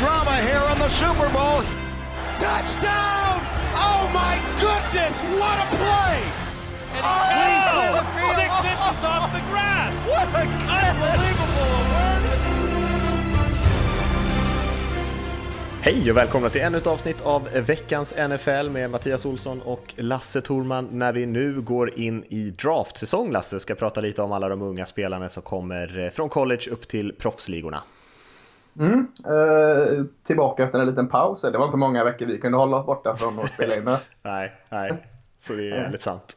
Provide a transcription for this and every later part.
drama here in the Super Bowl. Touchdown! Oh my goodness, what a play! And oh! six inches off the grass. What a Unbelievable! Hej och välkomna till ännu ett avsnitt av veckans NFL med Mattias Olsson och Lasse Thorman. När vi nu går in i draftsäsong, Lasse, ska prata lite om alla de unga spelarna som kommer från college upp till proffsligorna. Mm, eh, tillbaka efter en liten paus. Det var inte många veckor vi kunde hålla oss borta från att spela in. nej, nej, så det är väldigt sant.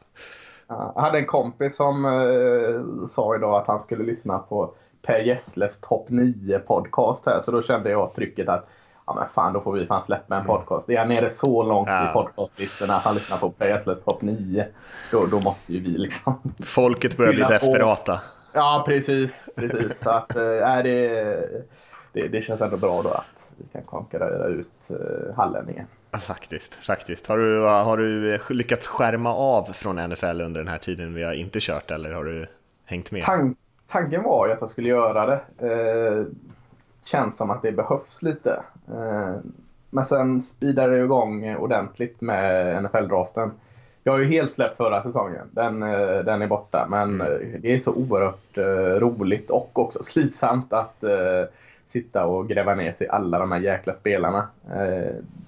Jag hade en kompis som eh, sa idag att han skulle lyssna på Per Gessles topp 9 podcast här. Så då kände jag trycket att ja men fan då får vi fan släppa en mm. podcast. Är han nere så långt ja. i podcastlistorna att han lyssnar på Per Gessles topp 9. Då, då måste ju vi liksom... Folket börjar bli desperata. På. Ja precis, precis. Så att, äh, det, det, det känns ändå bra då att vi kan konkurrera ut äh, hallänningen. Faktiskt, faktiskt. Har du, har du lyckats skärma av från NFL under den här tiden vi har inte kört eller har du hängt med? Tank, tanken var ju att jag skulle göra det. Eh, känns som att det behövs lite. Eh, men sen speedade det igång ordentligt med NFL-draften. Jag har ju helt släppt förra säsongen. Den, eh, den är borta. Men mm. det är så oerhört roligt och också slitsamt att sitta och gräva ner sig i alla de här jäkla spelarna.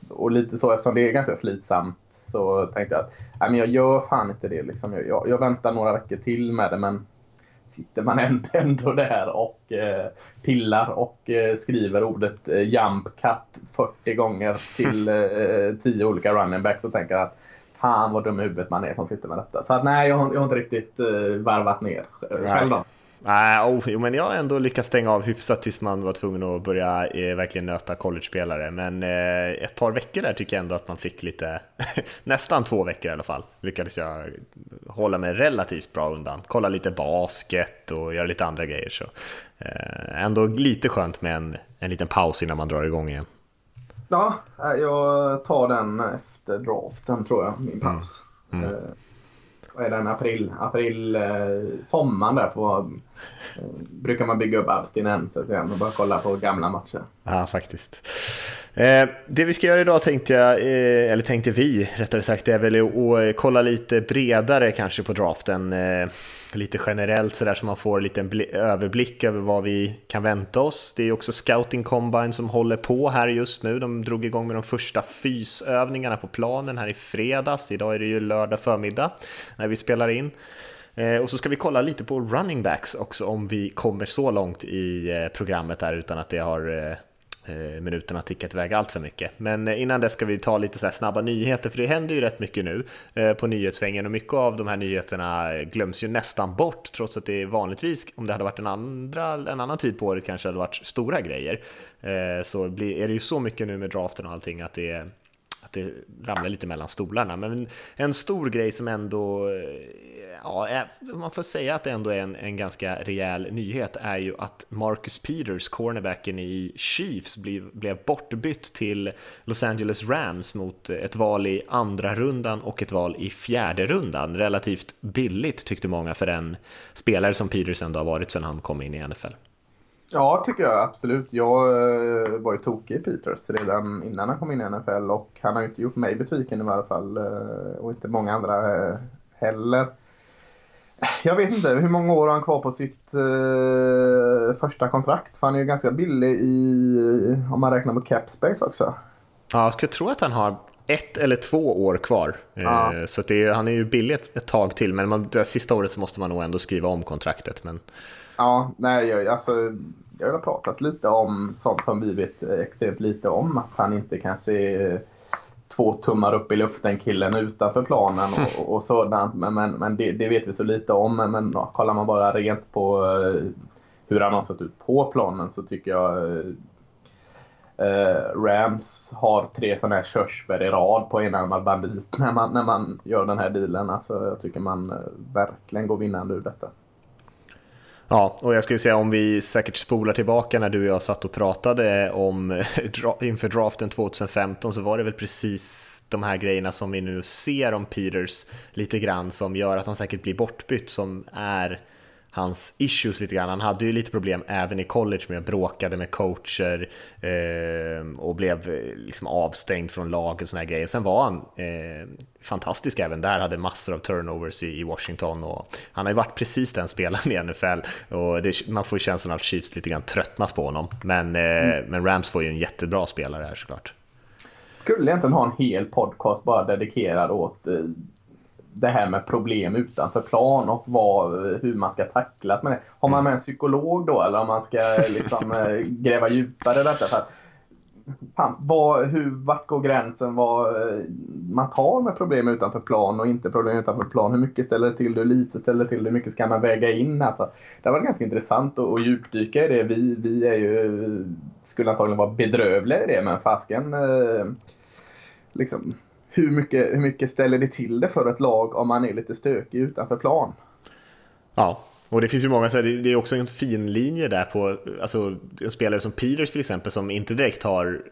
Och lite så eftersom det är ganska slitsamt så tänkte jag att nej, men jag gör fan inte det. Liksom. Jag, jag, jag väntar några veckor till med det men sitter man ändå där och eh, pillar och eh, skriver ordet eh, jump cut 40 gånger till eh, 10 olika running backs och tänker att fan vad dum i huvudet man är som sitter med detta. Så att, nej, jag har, jag har inte riktigt eh, varvat ner själv då. Nej, oh, men jag har ändå lyckats stänga av hyfsat tills man var tvungen att börja eh, verkligen nöta college-spelare. Men eh, ett par veckor där tycker jag ändå att man fick lite, nästan två veckor i alla fall, lyckades jag hålla mig relativt bra undan. Kolla lite basket och göra lite andra grejer. Så eh, ändå lite skönt med en, en liten paus innan man drar igång igen. Ja, jag tar den efter draften tror jag, min paus. Mm. Mm. Vad är den, april, april eh, sommaren där får, eh, brukar man bygga upp abstinenser igen och bara kolla på gamla matcher. Ja, faktiskt. Eh, det vi ska göra idag tänkte jag, eh, eller tänkte vi rättare sagt, är väl att kolla lite bredare kanske på draften. Eh, Lite generellt sådär så man får en liten överblick över vad vi kan vänta oss. Det är också Scouting Combine som håller på här just nu. De drog igång med de första fysövningarna på planen här i fredags. Idag är det ju lördag förmiddag när vi spelar in. Eh, och så ska vi kolla lite på running backs också om vi kommer så långt i eh, programmet här utan att det har eh, Eh, minuterna tickat iväg allt för mycket. Men eh, innan det ska vi ta lite så snabba nyheter, för det händer ju rätt mycket nu eh, på nyhetssvängen och mycket av de här nyheterna glöms ju nästan bort, trots att det vanligtvis, om det hade varit en, andra, en annan tid på året, kanske hade varit stora grejer. Så är det ju så mycket nu med draften och allting att det att det ramlar lite mellan stolarna. Men en stor grej som ändå, ja, eh, man får säga att det ändå är en, en ganska rejäl nyhet är ju att Marcus Peters, cornerbacken i Chiefs, blev, blev bortbytt till Los Angeles Rams mot ett val i andra rundan och ett val i fjärde rundan. Relativt billigt tyckte många för en spelare som Peters ändå har varit sedan han kom in i NFL. Ja, tycker jag absolut. Jag eh, var ju tokig i Peters redan innan han kom in i NFL och han har ju inte gjort mig besviken i alla fall eh, och inte många andra heller. Jag vet inte, hur många år har han kvar på sitt första kontrakt? För han är ju ganska billig i, om man räknar med cap space också. Ja, jag skulle tro att han har ett eller två år kvar. Ja. Så är, han är ju billig ett, ett tag till, men man, det sista året så måste man nog ändå skriva om kontraktet. Men... Ja, nej, jag, alltså, jag har pratat lite om sånt som vi vet extremt lite om. Att han inte kanske är två tummar upp i luften killen utanför planen och, och sådant. Men, men, men det, det, vet vi så lite om. Men, men ja, kollar man bara rent på uh, hur han har sett ut på planen så tycker jag uh, Rams har tre sådana här körsbär i rad på enarmad bandit när man, när man gör den här dealen. Alltså, jag tycker man uh, verkligen går vinnande ur detta. Ja, och jag skulle säga om vi säkert spolar tillbaka när du och jag satt och pratade om inför draften 2015 så var det väl precis de här grejerna som vi nu ser om Peters lite grann som gör att han säkert blir bortbytt som är hans issues lite grann. Han hade ju lite problem även i college med att bråkade med coacher eh, och blev eh, liksom avstängd från lag och såna här grejer. Sen var han eh, fantastisk även där, hade massor av turnovers i, i, Washington och han har ju varit precis den spelaren i NFL och det, man får ju känslan att Chiefs lite grann tröttnas på honom. Men, eh, mm. men Rams får ju en jättebra spelare här såklart. Skulle egentligen ha en hel podcast bara dedikerad åt eh, det här med problem utanför plan och vad, hur man ska tackla med det. Har man med en psykolog då eller om man ska liksom eh, gräva djupare i detta? För att, fan, vad, hur, vart går gränsen vad eh, man tar med problem utanför plan och inte problem utanför plan? Hur mycket ställer det till Hur lite ställer det till Hur mycket ska man väga in? Alltså, det varit ganska intressant att, att djupdyka i det. Vi, vi är ju, skulle antagligen vara bedrövliga i det men fasken eh, liksom hur mycket, hur mycket ställer det till det för ett lag om man är lite stökig utanför plan? Ja, och det finns ju många, så det är också en fin linje där på, alltså en spelare som Peters till exempel som inte direkt har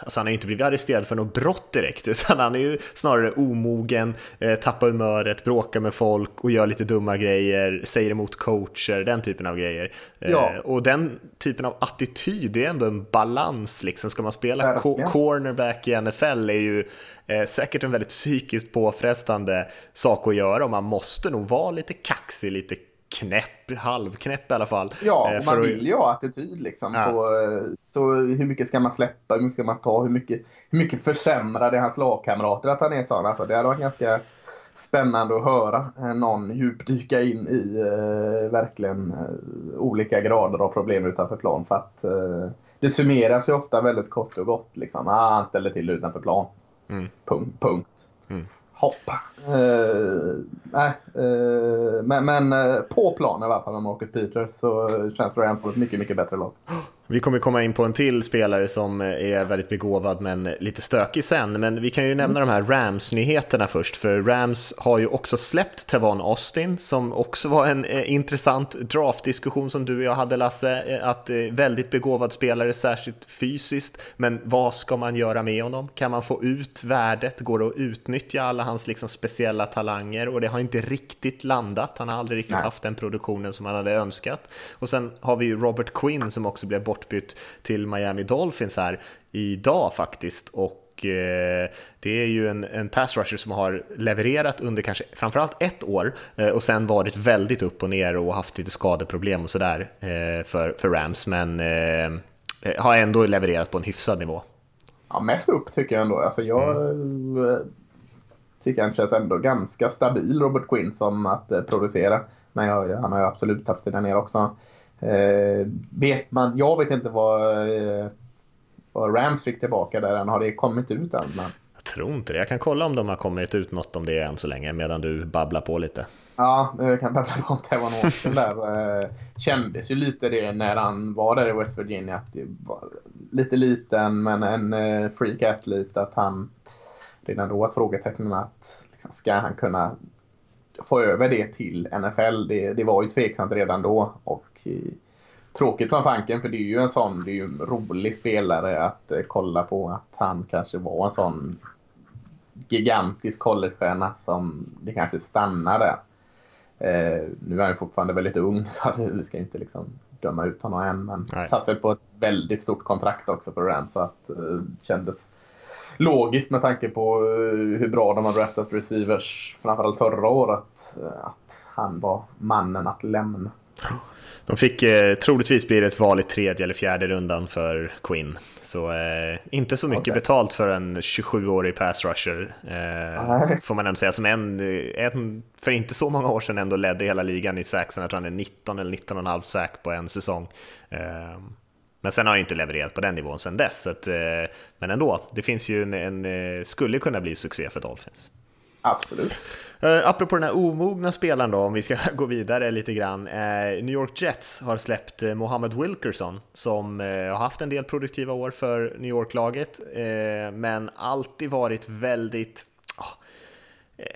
Alltså han har inte blivit arresterad för något brott direkt, utan han är ju snarare omogen, eh, tappar humöret, bråkar med folk och gör lite dumma grejer, säger emot coacher, den typen av grejer. Eh, ja. och den typen av attityd, det är ändå en balans liksom. Ska man spela co cornerback i NFL är ju eh, säkert en väldigt psykiskt påfrestande sak att göra och man måste nog vara lite kaxig, lite knäpp, halvknäpp i alla fall. Ja, eh, man vill ju ha attityd liksom. Ja. På, eh, så hur mycket ska man släppa, hur mycket ska man ta, hur mycket, hur mycket försämrar det hans lagkamrater att han är sån? Alltså, det hade varit ganska spännande att höra eh, någon djupdyka in i eh, verkligen olika grader av problem utanför plan. För att eh, det summeras ju ofta väldigt kort och gott. Liksom. Ah, han ställer till utanför plan. Mm. Punkt. punkt. Mm. Hopp. Uh, nej, uh, men, men uh, på plan i alla fall med Marcus Peters så känns Rams som ett mycket, mycket bättre lag. Vi kommer komma in på en till spelare som är väldigt begåvad men lite stökig sen. Men vi kan ju nämna de här Rams-nyheterna först. För Rams har ju också släppt Tavon Austin som också var en eh, intressant draftdiskussion som du och jag hade Lasse. Eh, att eh, väldigt begåvad spelare, särskilt fysiskt. Men vad ska man göra med honom? Kan man få ut värdet? Går det att utnyttja alla hans liksom, speciella talanger? Och det har inte riktigt landat. Han har aldrig riktigt Nej. haft den produktionen som han hade önskat. Och sen har vi ju Robert Quinn som också blev bort bortbytt till Miami Dolphins här idag faktiskt. Och eh, det är ju en, en pass rusher som har levererat under kanske framförallt ett år eh, och sen varit väldigt upp och ner och haft lite skadeproblem och sådär eh, för, för Rams, men har ändå levererat på en hyfsad nivå. Ja, mest upp tycker jag ändå. Alltså jag mm. tycker han känns ändå ganska stabil, Robert Quinn, som att producera. Men jag, han har ju absolut haft det där nere också. Eh, vet man, jag vet inte vad, eh, vad Rams fick tillbaka där än. Har det kommit ut än? Men... Jag tror inte det. Jag kan kolla om de har kommit ut något om det än så länge medan du babblar på lite. Ja, jag kan babbla på om Tevon Austin där. Eh, kändes ju lite det när han var där i West Virginia. Att det var lite liten men en eh, freak athlete. Att han redan då var frågetecknen att liksom, ska han kunna få över det till NFL. Det, det var ju tveksamt redan då. Och eh, tråkigt som fanken för det är ju en sån, det är ju en rolig spelare att eh, kolla på. Att han kanske var en sån gigantisk collegestjärna som det kanske stannade. Eh, nu är han fortfarande väldigt ung så vi ska inte liksom döma ut honom än. Men Nej. satt väl på ett väldigt stort kontrakt också på Rams så att eh, kändes logiskt med tanke på eh, hur bra de har draftat receivers, framförallt förra året, eh, att han var mannen att lämna. De fick eh, troligtvis blir det ett val i tredje eller fjärde rundan för Quinn. Så eh, inte så mycket okay. betalt för en 27-årig pass rusher. Eh, får man ändå säga, som en, en, för inte så många år sedan ändå ledde hela ligan i saxen. Jag tror han är 19 eller 19,5 sack på en säsong. Eh, men sen har han inte levererat på den nivån sen dess. Så att, eh, men ändå, det finns ju en, en, eh, skulle kunna bli succé för Dolphins. Absolut. Uh, apropå den här omogna spelaren då, om vi ska gå vidare lite grann. Uh, New York Jets har släppt uh, Mohammed Wilkerson som uh, har haft en del produktiva år för New York-laget, men alltid varit väldigt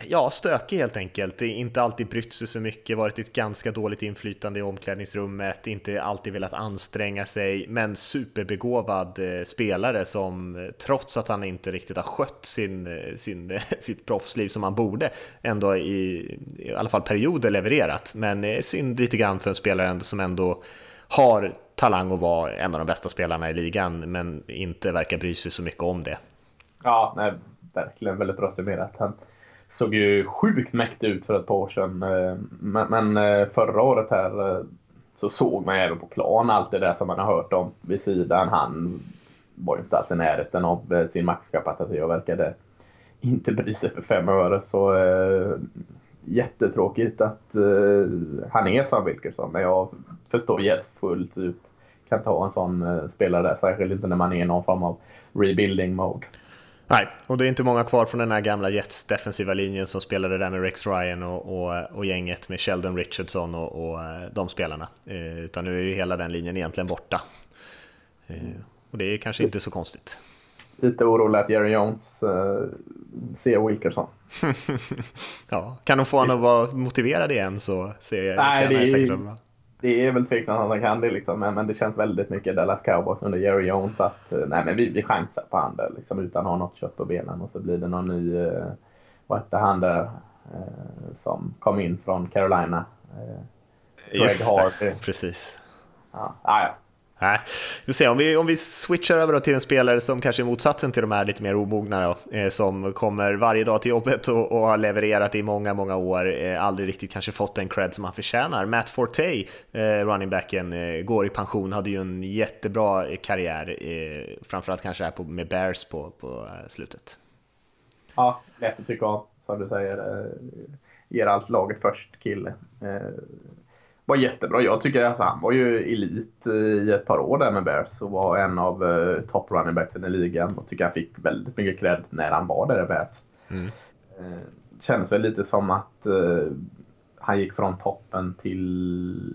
ja, stökig helt enkelt. Inte alltid brytt sig så mycket, varit ett ganska dåligt inflytande i omklädningsrummet, inte alltid velat anstränga sig, men superbegåvad eh, spelare som eh, trots att han inte riktigt har skött sin, eh, sin, sitt proffsliv som han borde, ändå i, i alla fall perioder levererat. Men synd lite grann för en spelare som ändå har talang att vara en av de bästa spelarna i ligan, men inte verkar bry sig så mycket om det. Ja, nej, verkligen väldigt bra summerat. Han såg ju sjukt mäktig ut för ett par år sedan. Eh, men, eh, förra året här eh, så såg man även på plan allt det där som man har hört om vid sidan. Han var ju inte alls i närheten av sin maxkapacitet och verkade inte bry sig för fem öre. Så äh, jättetråkigt att äh, han är som Wilkerson. Men jag förstår Jets fullt ut kan ta en sån äh, spelare där. Särskilt inte när man är i någon form av rebuilding mode. Nej, och det är inte många kvar från den här gamla Jets defensiva linjen som spelade där med Rex Ryan och, och, och gänget med Sheldon Richardson och, och eh, de spelarna. Eh, utan nu är ju hela den linjen egentligen borta. Eh, och det är kanske inte så konstigt. Lite orolig att Jerry Jones eh, ser Wilkerson. ja, kan de få honom att vara motiverad igen så ser jag, Nej, kan det, säkert bra det är väl tveksamt att han kan det liksom, men, men, det känns väldigt mycket Dallas Cowboys under Jerry Jones att eh, nej, men vi, vi chansar på han där liksom, utan att ha något kött på benen och så blir det någon ny, eh, vad hette han där eh, som kom in från Carolina? Eh, Just Hardy. precis. Ja, ah, ja. Nej, vi se, om vi, om vi switchar över till en spelare som kanske är motsatsen till de här lite mer omogna då, eh, som kommer varje dag till jobbet och, och har levererat i många, många år, eh, aldrig riktigt kanske fått den cred som han förtjänar. Matt Forte, eh, runningbacken, eh, går i pension, hade ju en jättebra karriär, eh, framförallt kanske här på, med Bears på, på eh, slutet. Ja, lätt att tycka om, som du säger. Eh, ger allt laget först kille. Eh, Eh, var jättebra. Jag tycker alltså, han var ju elit i ett par år där med Bears och var en av uh, top running backsen i ligan. Och tycker han fick väldigt mycket cred när han var där i Bears. Mm. Uh, kändes väl lite som att uh, han gick från toppen till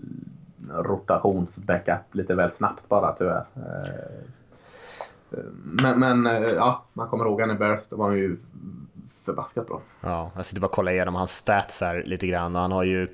rotationsbackup lite väl snabbt bara tyvärr. Men, men ja, man kommer ihåg han i Bears, då var ju förbaskat bra. Ja, jag sitter bara och kollar igenom hans stats här lite grann och han har ju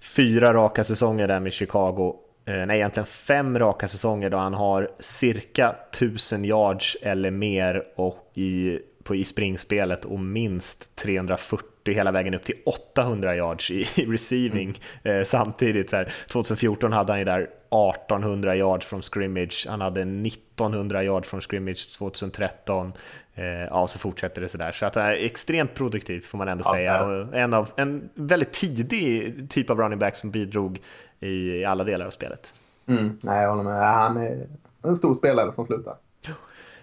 fyra raka säsonger där med Chicago. Eh, nej, egentligen fem raka säsonger då han har cirka 1000 yards eller mer och i, på, i springspelet och minst 340 hela vägen upp till 800 yards i, i receiving mm. eh, samtidigt. Så här, 2014 hade han ju där 1800 yards från scrimmage, han hade 1900 yards från scrimmage 2013. Eh, ja, så fortsätter det sådär. Så att det är extremt produktivt får man ändå ja, säga. Och en, av, en väldigt tidig typ av running back som bidrog i alla delar av spelet. Mm, nej, jag håller med. Han är en stor spelare som slutar.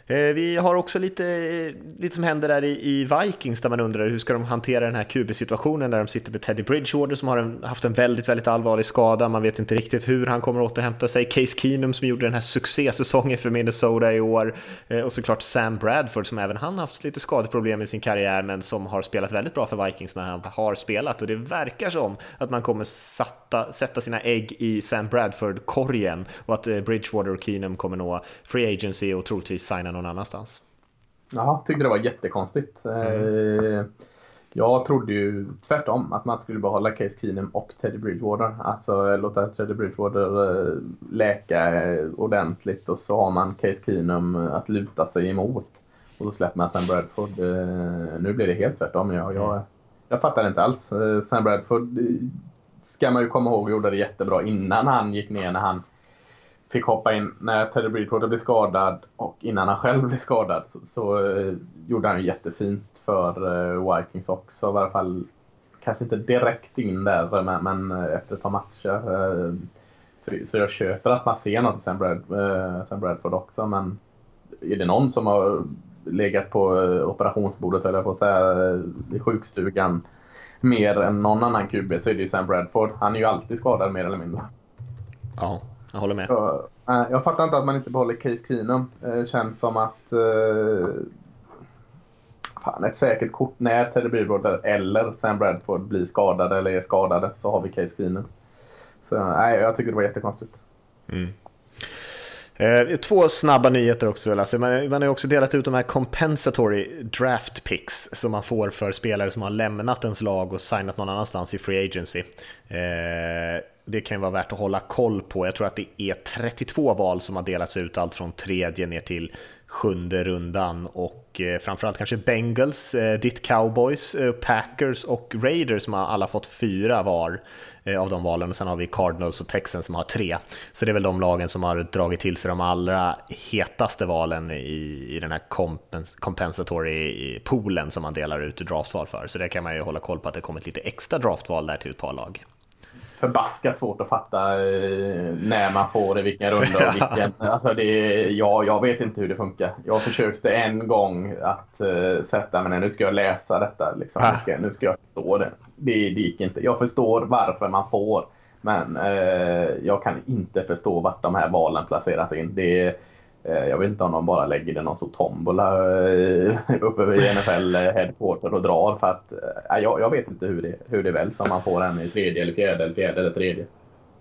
Eh, vi har också lite, lite som händer där i, Vikings där man undrar hur ska de hantera den här QB-situationen där de sitter med Teddy Bridgewater som har en, haft en väldigt, väldigt allvarlig skada. Man vet inte riktigt hur han kommer att återhämta sig. Case Keenum som gjorde den här succésäsongen för Minnesota i år eh, och såklart Sam Bradford som även han haft lite skadeproblem i sin karriär men som har spelat väldigt bra för Vikings när han har spelat och det verkar som att man kommer satta, sätta sina ägg i Sam Bradford-korgen och att eh, Bridgewater och Keenum kommer nå free agency och troligtvis signa någon annanstans. Ja, tyckte det var jättekonstigt. Mm. Eh, jag trodde ju tvärtom att man skulle behålla Case Keenum och Teddy Bridgewater. Alltså låta Teddy Bridgewater eh, läka ordentligt och så har man Case Keenum att luta sig emot. Och så släpper man Sam Bradford. Eh, nu blir det helt tvärtom. Jag, jag, jag fattar inte alls. Sam Bradford ska man ju komma ihåg gjorde det jättebra innan han gick ner när han fick hoppa in när Teddy Bridgewater blev skadad och innan han själv blev skadad så, så uh, gjorde han ju jättefint för uh, Vikings också. I alla fall kanske inte direkt in där men, men uh, efter ett par matcher. Så, så, jag köper att man ser något sen, Brad, Sam Bradford också men är det någon som har legat på operationsbordet eller på att säga i sjukstugan mer än någon annan QB så är det ju Sam Bradford. Han är ju alltid skadad mer eller mindre. Ja. Jag håller med. Så, äh, jag fattar inte att man inte behåller Case Keenum. Det känns som att uh, fan, ett säkert kort när Teddy Bridgewater eller Sam Bradford blir skadade eller är skadade så har vi Case Keenum. Så nej, jag tycker det var jättekonstigt. Mm. Eh, två snabba nyheter också Lasse. Man, man har också delat ut de här compensatory draft picks som man får för spelare som har lämnat ens lag och signat någon annanstans i free agency. Eh, det kan ju vara värt att hålla koll på. Jag tror att det är 32 val som har delats ut, allt från tredje ner till sjunde rundan och eh, framförallt kanske Bengals, eh, ditt Cowboys, eh, Packers och Raiders som har alla fått fyra var av de valen och sen har vi Cardinals och Texans som har tre. Så det är väl de lagen som har dragit till sig de allra hetaste valen i, i den här compens compensatory poolen som man delar ut draftval för. Så det kan man ju hålla koll på att det kommit lite extra draftval där till ett par lag förbaskat svårt att fatta eh, när man får det, vilken runda och vilken. Alltså det, ja, jag vet inte hur det funkar. Jag försökte en gång att uh, sätta mig ner, nu ska jag läsa detta. Liksom. Nu, ska, nu ska jag förstå det. det. Det gick inte. Jag förstår varför man får. Men uh, jag kan inte förstå vart de här valen placeras in. Det, Eh, Eh, jag vet inte om de bara lägger det någon stor tombola eh, uppe vid NFL headquarter och drar för att eh, jag, jag vet inte hur det, hur det väljs om man får en i tredje eller fjärde eller fjärde eller tredje.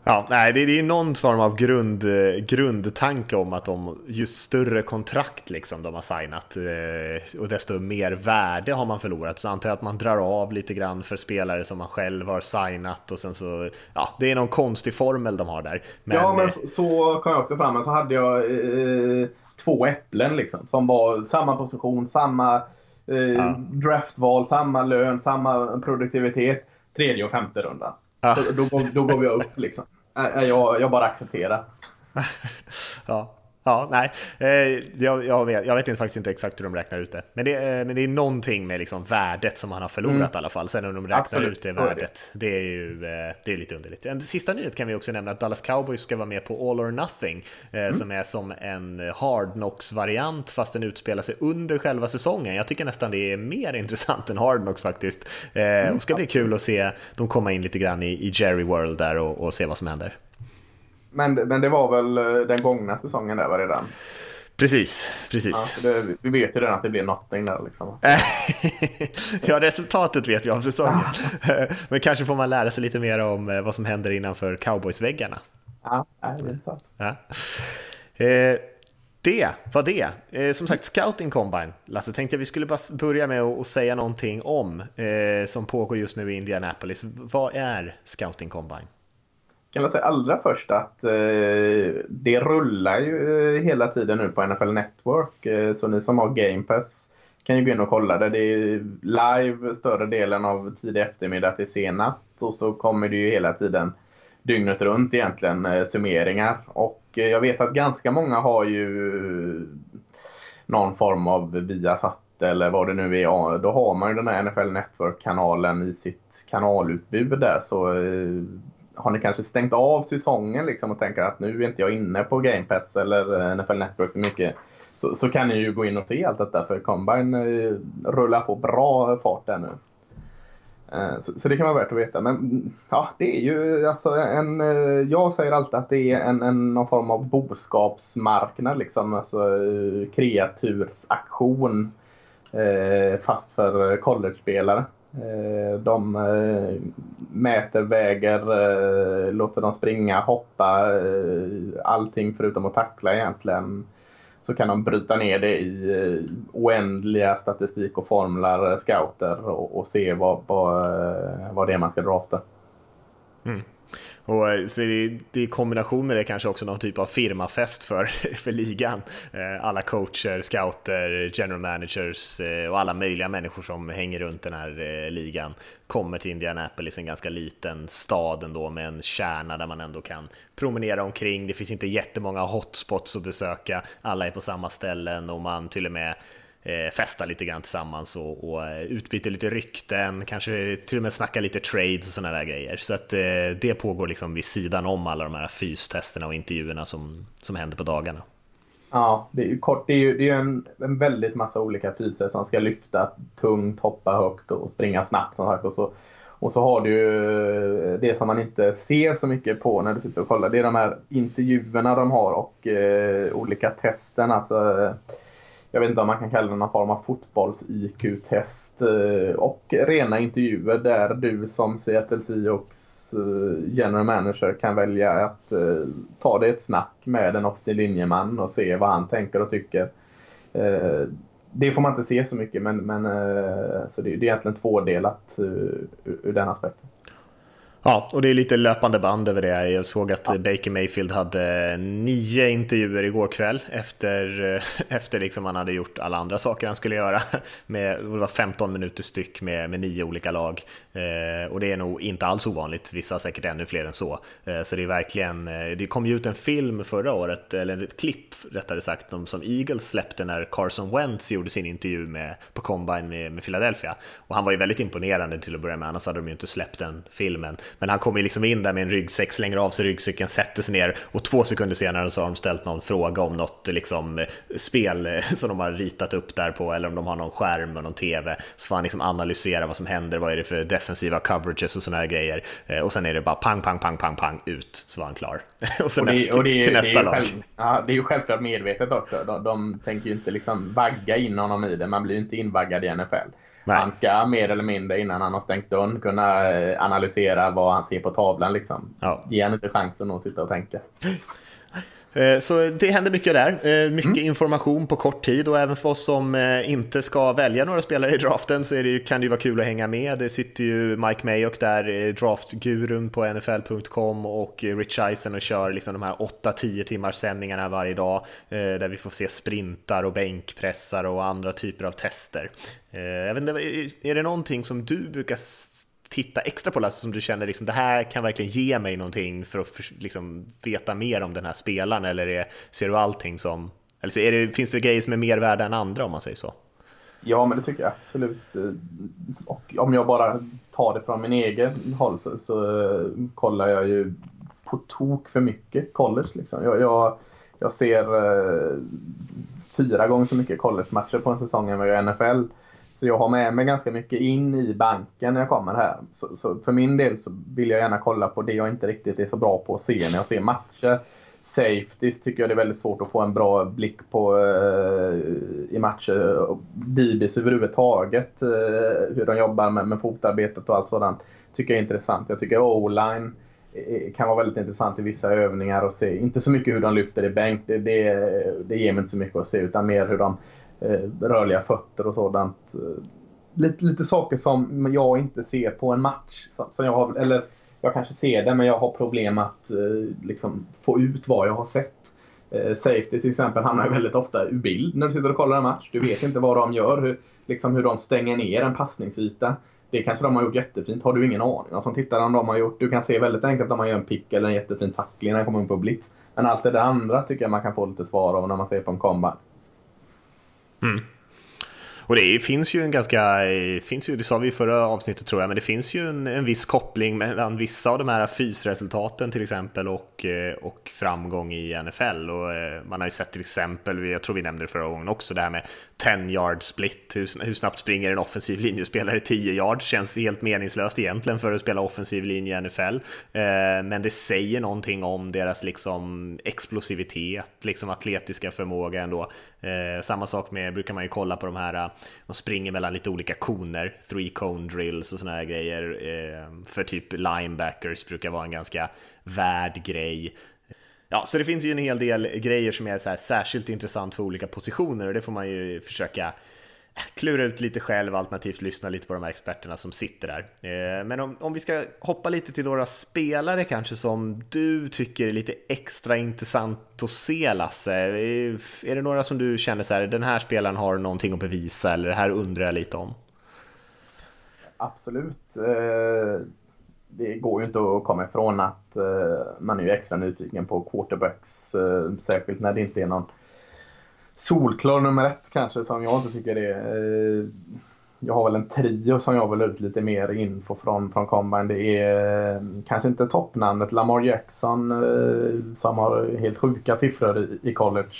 Ja, nej, det, det är någon form av grund, grundtanke om att de, ju större kontrakt liksom de har signat eh, och desto mer värde har man förlorat. Så antar jag att man drar av lite grann för spelare som man själv har signat och sen så, ja, det är någon konstig formel de har där. Men, ja, men så, så kom jag också fram med, så hade jag eh, två äpplen liksom som var samma position, samma eh, ja. draftval, samma lön, samma produktivitet, tredje och femte runda. Ja. Så då, då går vi upp liksom. Jag, jag bara accepterar. ja. Ja, nej, eh, jag, jag, vet, jag vet inte, faktiskt inte exakt hur de räknar ut det. Men det, eh, men det är någonting med liksom värdet som han har förlorat mm. i alla fall. Sen om de räknar Absolut, ut det värdet, det. det är ju eh, det är lite underligt. En sista nyhet kan vi också nämna att Dallas Cowboys ska vara med på All or Nothing, mm. som är som en Hard Knocks-variant fast den utspelar sig under själva säsongen. Jag tycker nästan det är mer intressant än Hard Knocks faktiskt. Mm. Det ska bli kul att se dem komma in lite grann i, i Jerry World där och, och se vad som händer. Men, men det var väl eh, den gångna säsongen där var redan? Precis, precis. Ja, det, vi vet ju redan att det blir någonting där liksom. ja, resultatet vet vi av säsongen. Men kanske får man lära sig lite mer om eh, vad som händer innanför cowboysväggarna. Ja, det är sant. Ja. Eh, det var det. Som sagt, Scouting Combine. Lasse, tänkte jag vi skulle bara börja med att säga någonting om som pågår just nu i Indianapolis. Vad är Scouting Combine? Kan jag säga allra först att eh, det rullar ju eh, hela tiden nu på NFL Network. Eh, så ni som har Game Pass kan ju gå in och kolla det. Det är live större delen av tidig eftermiddag till sen natt. Och så kommer det ju hela tiden dygnet runt egentligen eh, summeringar. Och eh, jag vet att ganska många har ju någon form av Viasat eller vad det nu är. Då har man ju den här NFL Network-kanalen i sitt kanalutbud där. Så eh, har ni kanske stängt av säsongen liksom och tänker att nu är inte jag inne på Game Pass eller eh, NFL Network så mycket. Så, så kan ni ju gå in och se allt detta för Combine eh, rullar på bra fart där nu. Eh, så, så, det kan vara värt att veta. Men ja, det är ju alltså en... Jag säger alltid att det är en, en någon form av boskapsmarknad liksom. Alltså kreatursaktion. Fast för collegespelare. Eh, de eh, mäter, väger, eh, låter dem springa, hoppa, allting förutom att tackla egentligen. Så kan de bryta ner det i oändliga statistik och formlar, scouter och, och se vad, vad, vad det är man ska drafta. Mm. Och eh, så är det, det i kombination med det kanske också någon typ av firmafest för, för ligan. Eh, alla coacher, scouter, general managers eh, och alla möjliga människor som hänger runt den här ligan kommer till Indianapolis, en ganska liten stad ändå med en kärna där man ändå kan promenera omkring. Det finns inte jättemånga hotspots att besöka, alla är på samma ställen och man till och med eh, festa lite grann tillsammans och, och eh, utbyter lite rykten, kanske till och med snacka lite trades och sådana där grejer. Så att eh, det pågår liksom vid sidan om alla de här fystesterna och intervjuerna som, som händer på dagarna. Ja, det är ju kort. Det är ju, det är en, en väldigt massa olika fyser som ska lyfta tungt, hoppa högt och springa snabbt som sagt. Och så, och så har du ju eh, det som man inte ser så mycket på när du sitter och kollar. Det är de här intervjuerna de har och eh, olika testen. Alltså, eh, jag vet inte om man kan kalla det någon form av fotbolls-IQ-test eh, och rena intervjuer där du som Seattle Seahawks eh, general manager kan välja att eh, ta dig ett snack med en offensiv linjeman och se vad han tänker och tycker. Det får man inte se så mycket men, men så det, är egentligen tvådelat ur, ur den aspekten. Ja, och det är lite löpande band över det. Jag såg att ja. Baker Mayfield hade nio intervjuer igår kväll efter, efter liksom han hade gjort alla andra saker han skulle göra. Med, det var 15 minuter styck med, med nio olika lag. Eh, och det är nog inte alls ovanligt, vissa säkert ännu fler än så. Eh, så det är verkligen, eh, det kom ju ut en film förra året, eller ett klipp rättare sagt, som Eagles släppte när Carson Wentz gjorde sin intervju med, på Combine med, med Philadelphia. Och han var ju väldigt imponerande till att börja med, annars hade de ju inte släppt den filmen. Men han kommer liksom in där med en ryggsäck, slänger av sig ryggsäcken, sätter sig ner och två sekunder senare så har de ställt någon fråga om något liksom, spel som de har ritat upp där på eller om de har någon skärm och någon TV. Så får han liksom analysera vad som händer, vad är det för defensiva coverages och sådana här grejer. Eh, och sen är det bara pang, pang, pang, pang, pang, ut så var han klar. och sen och det, nästa, och det, till nästa det lag. Själv, ja, det är ju självklart medvetet också. De, de tänker ju inte liksom vagga in honom i det, man blir ju inte invaggad i NFL. Nej. Han ska mer eller mindre innan han har stängt dörren kunna eh, analysera vad han ser på tavlan. Liksom. Ja. Ge han inte chansen att sitta och tänka. Eh, så det händer mycket där, eh, mycket mm. information på kort tid och även för oss som inte ska välja några spelare i draften så det, kan det ju vara kul att hänga med. Det sitter ju Mike Mayock där, draftgurun på NFL.com och Rich Eisen och kör liksom de här 8-10 timmars sändningarna varje dag där vi får se sprintar och bänkpressar och andra typer av tester. Eh, jag vet inte, är det någonting som du brukar titta extra på alltså som du känner liksom det här kan verkligen ge mig någonting för att liksom, veta mer om den här spelaren eller är, ser du allting som, eller är det, finns det grejer som är mer värda än andra om man säger så? Ja, men det tycker jag absolut. Och om jag bara tar det från min egen håll så, så eh, kollar jag ju på tok för mycket college. Liksom. Jag, jag, jag ser eh, fyra gånger så mycket college-matcher på en säsong än vad jag gör NFL. Så jag har med mig ganska mycket in i banken när jag kommer här. Så, så, för min del så vill jag gärna kolla på det jag inte riktigt är så bra på att se när jag ser matcher. Safeties tycker jag det är väldigt svårt att få en bra blick på eh, i matcher. DBs överhuvudtaget, eh, hur de jobbar med, med fotarbetet och allt sådant, tycker jag är intressant. Jag tycker O-line eh, kan vara väldigt intressant i vissa övningar och se. Inte så mycket hur de lyfter i bänk, det, det, det ger mig inte så mycket att se, utan mer hur de Eh, rörliga fötter och sådant. Eh, lite, lite saker som jag inte ser på en match. Som jag har, eller jag kanske ser det men jag har problem att eh, liksom, få ut vad jag har sett. Safety till exempel hamnar väldigt ofta ur bild när du sitter och kollar en match. Du vet inte vad de gör, hur, liksom hur de stänger ner en passningsyta. Det kanske de har gjort jättefint, har du ingen aning om som tittare om de har gjort. Du kan se väldigt enkelt om man gör en pick eller en jättefin tackling när den kommer in på blitz. Men allt det där andra tycker jag man kan få lite svar av när man ser på en combine. Mm. Och det finns ju en ganska, eh, finns ju, det sa vi i förra avsnittet tror jag, men det finns ju en, en viss koppling mellan vissa av de här fysresultaten till exempel och, eh, och framgång i NFL. Och eh, man har ju sett till exempel, jag tror vi nämnde det förra gången också, det här med 10 yard split, hur, hur snabbt springer en offensiv linjespelare 10 yard, känns helt meningslöst egentligen för att spela offensiv linje i NFL. Men det säger någonting om deras liksom explosivitet, liksom atletiska förmåga ändå. Samma sak med, brukar man ju kolla på de här de springer mellan lite olika koner, three cone drills och såna här grejer. Eh, för typ linebackers brukar vara en ganska värd grej. Ja, så det finns ju en hel del grejer som är så särskilt intressant för olika positioner och det får man ju försöka klura ut lite själv, alternativt lyssna lite på de här experterna som sitter där. Eh, men om, om vi ska hoppa lite till några spelare kanske som du tycker är lite extra intressant att se, Lasse. Eh, är det några som du känner så här, den här spelaren har någonting att bevisa eller det här undrar jag lite om? Absolut. Eh, det går ju inte att komma ifrån att man är extra nyfiken på quarterbacks, särskilt när det inte är någon solklar nummer ett kanske som jag inte tycker det är. Eh, jag har väl en trio som jag vill ut lite mer info från, från Combine. Det är eh, kanske inte toppnamnet Lamar Jackson eh, som har helt sjuka siffror i, i college.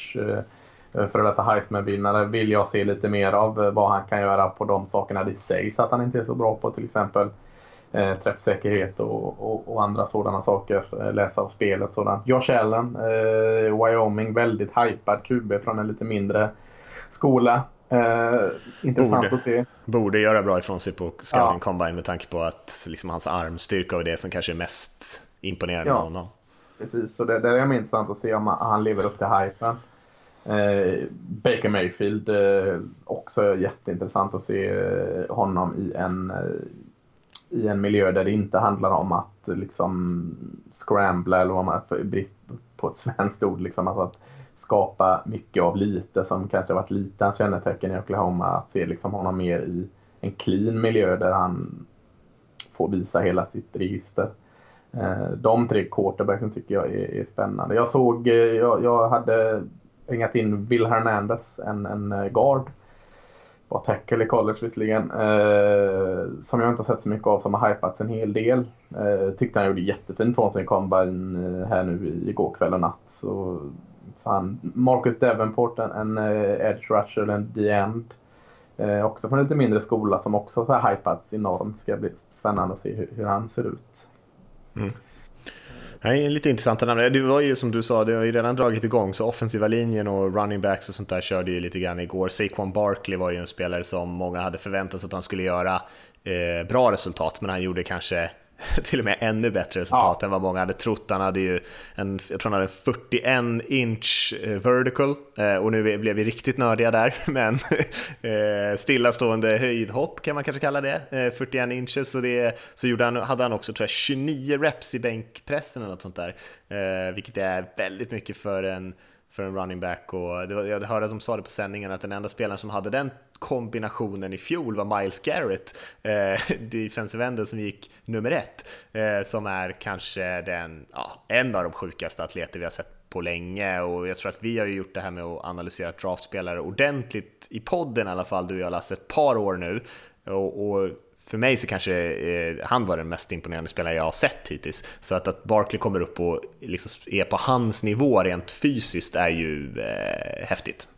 För detta Heisman-vinnare vill jag se lite mer av vad han kan göra på de sakerna det sägs att han inte är så bra på till exempel eh, träffsäkerhet och, och, och, andra sådana saker. Eh, läsa av spelet sådant. Josh Allen, eh, Wyoming, väldigt hypad QB från en lite mindre skola. Eh, intressant Borde. att se. Borde göra bra ifrån sig på Scouting Ja. Combine med tanke på att liksom, hans armstyrka och det som kanske är mest imponerande Ja. med honom. Precis, så det, det är intressant att se om han lever upp till hypen. Eh, Baker Mayfield, eh, också jätteintressant att se eh, honom i en, eh, i en miljö där det inte handlar om att liksom scrambla eller vad man brist på ett svenskt ord, liksom, alltså att skapa mycket av lite som kanske har varit lite hans kännetecken i Oklahoma. Att se liksom honom mer i en clean miljö där han får visa hela sitt register. Eh, de tre quarterbacken tycker jag är, är spännande. Jag såg, eh, jag, jag hade ringat in Will Hernandez, en, en eh, guard. Var tackle i college visserligen. Eh, som jag inte har sett så mycket av som har hypats en hel del. Eh, tyckte han gjorde jättefint från sin combine eh, här nu igår kväll och natt. Så, så han, Marcus Davenport, en, en eh, edge rusher, en D-end. Eh, också från en lite mindre skola som också har hypats enormt. Ska bli spännande att se hur, hur han ser ut. Mm. Nej, lite intressanta namn. Det var ju som du sa, det har ju redan dragit igång, så offensiva linjen och running backs och sånt där körde ju lite grann igår. Saquon Barkley var ju en spelare som många hade förväntat sig att han skulle göra eh, bra resultat, men han gjorde kanske till och med ännu bättre resultat Ja. än vad många hade trott. Han hade ju en, jag tror han hade en 41 inch eh, vertical eh, och nu blev vi riktigt nördiga där, men eh, stillastående höjdhopp kan man kanske kalla det, eh, 41 inches. Så, det, så gjorde han, hade han också tror jag, 29 reps i bänkpressen eller något sånt där, vilket är väldigt mycket för en för en running back och det var, jag hörde att de sa det på sändningen att den enda spelaren som hade den kombinationen i fjol var Miles Garrett, eh, defensive enden som gick nummer ett, eh, som är kanske den, ja, en av de sjukaste atleter vi har sett på länge. Och jag tror att vi har ju gjort det här med att analysera draftspelare ordentligt i podden i alla fall, du och jag Lasse, ett par år nu. Och, och för mig så kanske eh, han var den mest imponerande spelare jag har sett hittills. Så att, att Barkley kommer upp och liksom är på hans nivå rent fysiskt är ju eh, häftigt.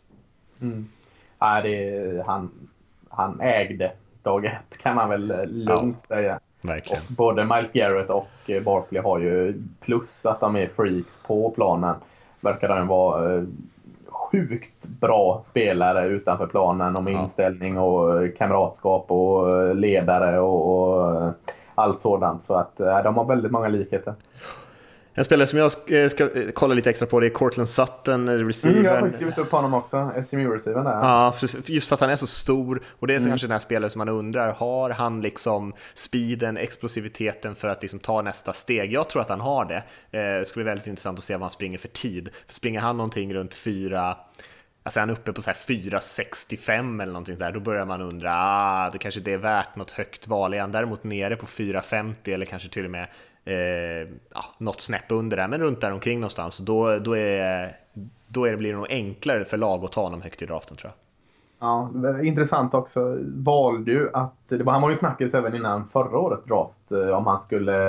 Ja, det, han, han ägde dag ett kan man väl eh, lugnt säga. Verkligen. Och både Miles Garrett och eh, Barkley har ju plus att de är freaks på planen. Verkar de vara eh, sjukt bra spelare utanför planen och med Ja. inställning och eh, kamratskap och eh, ledare och, och eh, allt sådant. Så att de har väldigt många likheter. En spelare som jag ska, eh, ska eh, kolla lite extra på det är Cortland Sutton, eh, Mm, jag har receivern. faktiskt skrivit upp honom också. SMU-receiven där. Ja, just för att han är så stor och det är så Mm. kanske den här spelaren som man undrar, har han liksom speeden, explosiviteten för att liksom ta nästa steg? Jag tror att han har det. Det ska bli väldigt intressant att se vad han springer för tid. För springer han någonting runt 4, alltså är han uppe på så här 4,65 eller någonting där, då börjar man undra, ah, det kanske inte är värt något högt val. Är han däremot nere på 4,50 eller kanske till och med eh, ja, något snäpp under där, men runt där omkring någonstans, då, då, är, då är det, blir det nog enklare för lag att ta honom högt i draften tror jag. Ja, intressant också. Valde ju att, det var, han var ju snackis även innan förra årets draft eh, om han skulle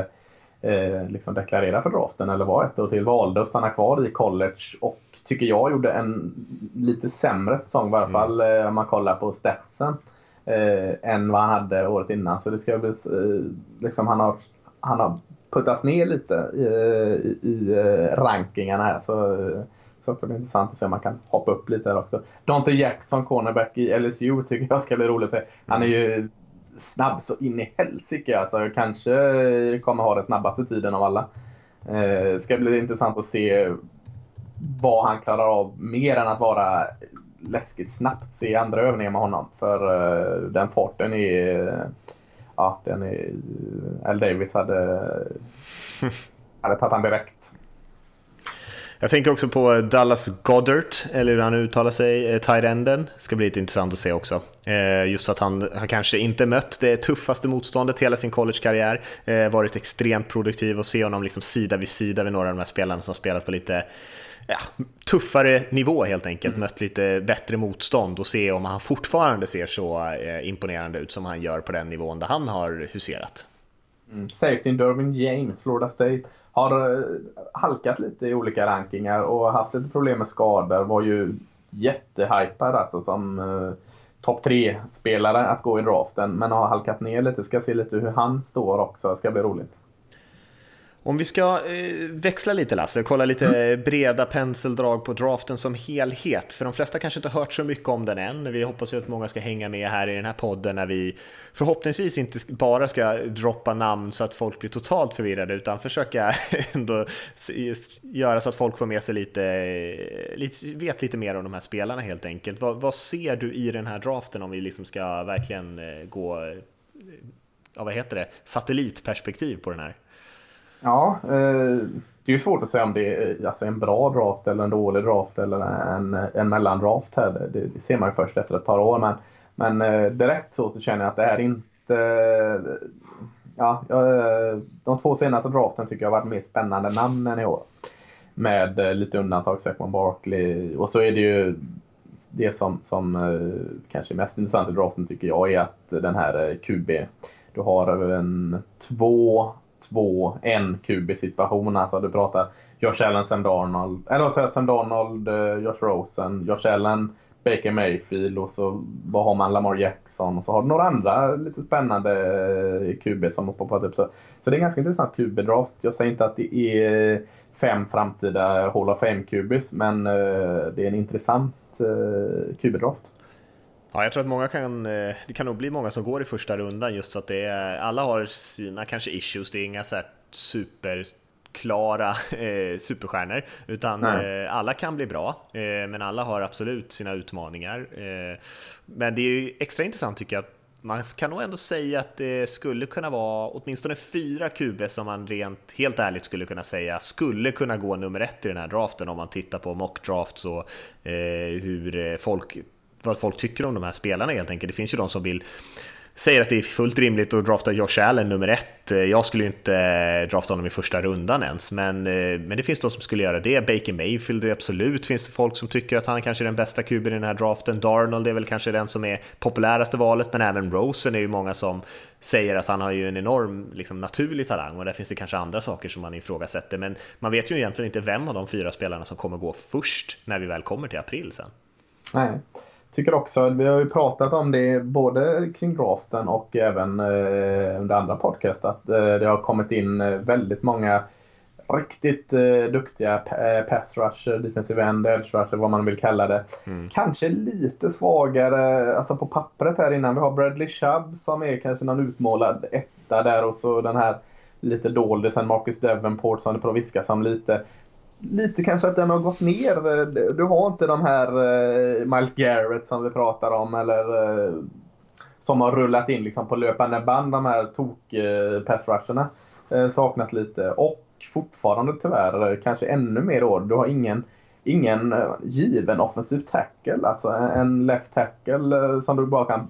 eh, liksom deklarera för draften eller vara ett år till. Valde att stanna kvar i college och tycker jag gjorde en lite sämre säsong i varje fall eh, om man kollar på statsen. Eh, än vad han hade året innan. Så det ska bli, eh, liksom han har, han har puttas ner lite i, i, i eh, rankingarna här. Så, eh, så det blir intressant att se om man kan hoppa upp lite här också. Dante Jackson, cornerback i LSU, tycker jag ska bli roligt att se. Han är ju snabb så in i helsike alltså. Kanske eh, kommer ha den snabbaste tiden av alla. Eh, ska bli intressant att se vad han klarar av mer än att vara läskigt snabbt se andra övningar med honom. För eh, den farten är... Ja, den är... Al Davis hade... hade tagit han direkt. Jag tänker också på Dallas Goddard, eller hur han uttalar sig, eh, tight enden. Ska bli lite intressant att se också. Eh, Just för att han har kanske inte mött det tuffaste motståndet hela sin collegekarriär. Eh, Varit extremt produktiv och se honom liksom sida vid sida med några av de här spelarna som spelat på lite ja, tuffare nivå helt enkelt. Mött lite bättre motstånd och se om han fortfarande ser så eh, imponerande ut som han gör på den nivån där han har huserat. Mm. Safety Dervin James, Florida State, har eh, halkat lite i olika rankingar och haft lite problem med skador. Var ju jättehypad alltså som eh, topp tre spelare att gå i draften men har halkat ner lite. Ska se lite hur han står också. Ska bli roligt. Om vi ska eh, växla lite Lasse, kolla lite mm. breda penseldrag på draften som helhet, för de flesta kanske inte hört så mycket om den än. Vi hoppas ju att många ska hänga med här i den här podden när vi förhoppningsvis inte bara ska droppa namn så att folk blir totalt förvirrade, utan försöka ändå göra så att folk får med sig lite, lite vet lite mer om de här spelarna helt enkelt. Vad, vad ser du i den här draften om vi liksom ska verkligen eh, gå, ja vad heter det, satellitperspektiv på den här? Ja, eh, det är ju svårt att säga om det är eh, alltså en bra draft eller en dålig draft eller en, en mellandraft här. Det, det ser man ju först efter ett par år. Men, men eh, direkt så, så känner jag att det är inte... Eh, ja, eh, de två senaste draften tycker jag har varit mer spännande namn än i år. Med lite undantag, Saquon Barkley. Och så är det ju det som, som kanske är mest intressant i draften tycker jag är att den här QB, du har en två två en QB-situation. Alltså du pratar Josh Allen, Sam Darnold, eller Sam Darnold, eh, Josh Rosen, Josh Allen, Baker Mayfield och så vad har man Lamar Jackson och så har du några andra lite spännande eh, QB som har poppat upp. Så, så det är en ganska intressant QB-draft. Jag säger inte att det är fem framtida Hall of Fame-QBs men eh, det är en intressant QB-draft. Ja, jag tror att många kan, eh, det kan nog bli många som går i första rundan just för att det är, alla har sina kanske issues, det är inga så här superklara eh, superstjärnor, utan eh, alla kan bli bra, eh, men alla har absolut sina utmaningar. Eh, men det är extra intressant tycker jag att man kan nog ändå säga att det skulle kunna vara åtminstone fyra QB som man rent helt ärligt skulle kunna säga skulle kunna gå nummer ett i den här draften om man tittar på mock drafts och eh, hur folk vad folk tycker om de här spelarna helt enkelt. Det finns ju de som vill säger att det är fullt rimligt att drafta Josh Allen nummer ett. Eh, jag skulle ju inte eh, drafta honom i första rundan ens, men, eh, men det finns de som skulle göra det. Baker Mayfield, det absolut finns det folk som tycker att han kanske är den bästa kuben i den här draften. Darnold är väl kanske den som är populäraste valet, men även Rosen är ju många som säger att han har ju en enorm liksom, naturlig talang och där finns det kanske andra saker som man ifrågasätter. Men man vet ju egentligen inte vem av de fyra spelarna som kommer gå först när vi väl kommer till april sen. Nej tycker också, vi har ju pratat om det både kring draften och även eh, under andra podcast, att eh, det har kommit in eh, väldigt många riktigt eh, duktiga pass rusher, defensive end, edge rusher, vad man vill kalla det. Mm. Kanske lite svagare, alltså på pappret här innan. Vi har Bradley Chubb som är kanske någon utmålad etta där och så den här lite doldisen Marcus Davenport som det på att viskas om lite lite kanske att den har gått ner. Du har inte de här uh, Miles Garrett som vi pratar om eller uh, som har rullat in liksom på löpande band, de här tok-passrusherna. Eh, rusherna. uh, saknas lite. Och fortfarande tyvärr kanske ännu mer år. Du har ingen, ingen given offensiv tackle. Alltså en left tackle som du bara kan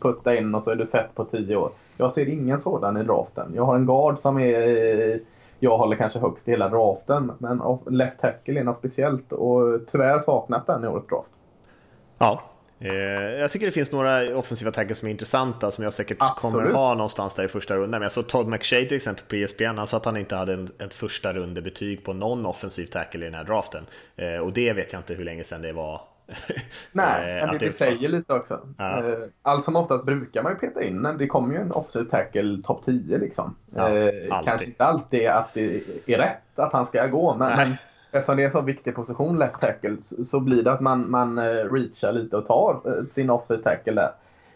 putta in och så är du sett på tio år. Jag ser ingen sådan i draften. Jag har en guard som är jag håller kanske högst i hela draften. Men left tackle är något speciellt och tyvärr saknas den i årets draft. Ja, eh, jag tycker det finns några offensiva tackles som är intressanta som jag säkert Absolut. kommer ha någonstans där i första rundan. Men jag såg Todd McShay till exempel på ESPN, han sa att han inte hade en, ett första rundebetyg på någon offensiv tackle i den här draften. Eh, och det vet jag inte hur länge sedan det var Nej, eh, men det, det säger lite också. Ja. Eh, allt som oftast brukar man ju peta in Det kommer ju en offensive tackle topp 10 liksom. Ja, eh, kanske inte alltid att det är rätt att han ska gå, men, men eftersom det är en så viktig position, left tackle, så blir det att man, man reachar lite och tar sin offensive tackle där.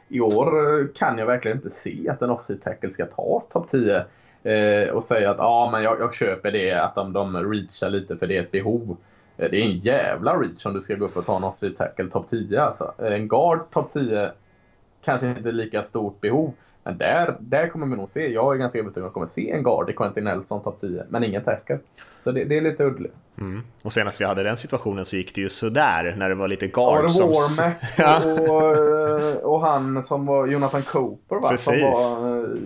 I år kan jag verkligen inte se att en offensive tackle ska tas topp 10 och säga att ah, men jag, jag köper det, att de, de reachar lite för det är ett behov. Eh, det är en jävla reach om du ska gå upp och ta en offside tackle topp 10 alltså. Eh, en guard topp 10 kanske inte lika stort behov. Men där, där kommer vi nog se, jag är ganska övertygad om att vi kommer se en guard i Quentin Nelson topp 10, men ingen tackle. Så det, det är lite udligt. Mm. Och senast vi hade den situationen så gick det ju sådär när det var lite guard ja, som... Warmack och, eh, och han som var Jonathan Cooper va? Precis. Som var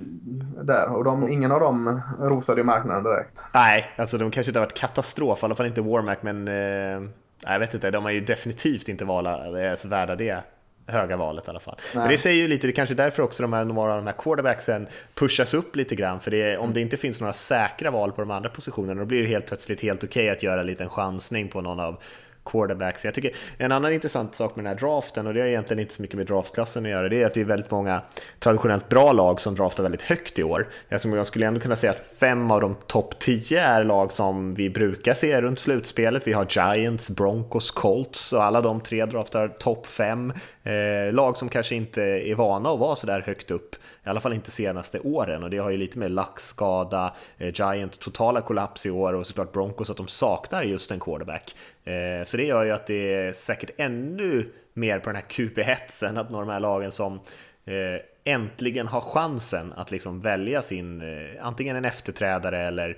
där. Och de, ingen av dem rosade ju marknaden direkt. Nej, alltså de kanske inte har varit katastrof, i alla fall inte Warmack, men eh, jag vet inte, de har ju definitivt inte varit värda det höga valet i alla fall. Nej. Men det säger ju lite, det är kanske därför också de här, några av de här quarterbacksen pushas upp lite grann, för det, om det inte finns några säkra val på de andra positionerna, då blir det helt plötsligt helt okej okay att göra en liten chansning på någon av quarterbacks. Jag tycker en annan intressant sak med den här draften, och det har egentligen inte så mycket med draftklassen att göra, det är att det är väldigt många traditionellt bra lag som draftar väldigt högt i år. Jag skulle ändå kunna säga att fem av de topp tio är lag som vi brukar se runt slutspelet. Vi har Giants, Broncos, Colts och alla de tre draftar topp fem. Eh, lag som kanske inte är vana att vara så där högt upp, i alla fall inte senaste åren och det har ju lite med lackskada, eh, Giant totala kollaps i år och såklart Broncos att de saknar just en quarterback. Eh, så det gör ju att det är säkert ännu mer på den här QP-hetsen att nå de här lagen som eh, äntligen har chansen att liksom välja sin, eh, antingen en efterträdare eller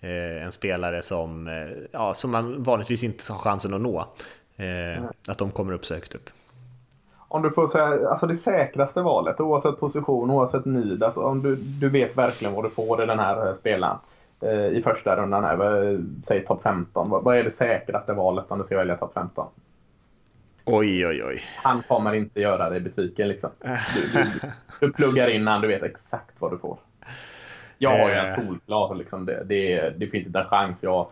en spelare som, ja, som man vanligtvis inte har chansen att nå. Att de kommer upp så högt upp om du får säga, alltså det säkraste valet oavsett position, oavsett nid, alltså om du, du vet verkligen vad du får i den här spelaren i första rundan, här, säg topp 15. Vad, är det säkraste valet om du ska välja topp 15? Oj, oj, oj. Han kommer inte göra dig besviken liksom. Du, du, du pluggar in han, du vet exakt vad du får. Jag har ju en eh. solklar, liksom, det, det, det finns inte en chans. Jag,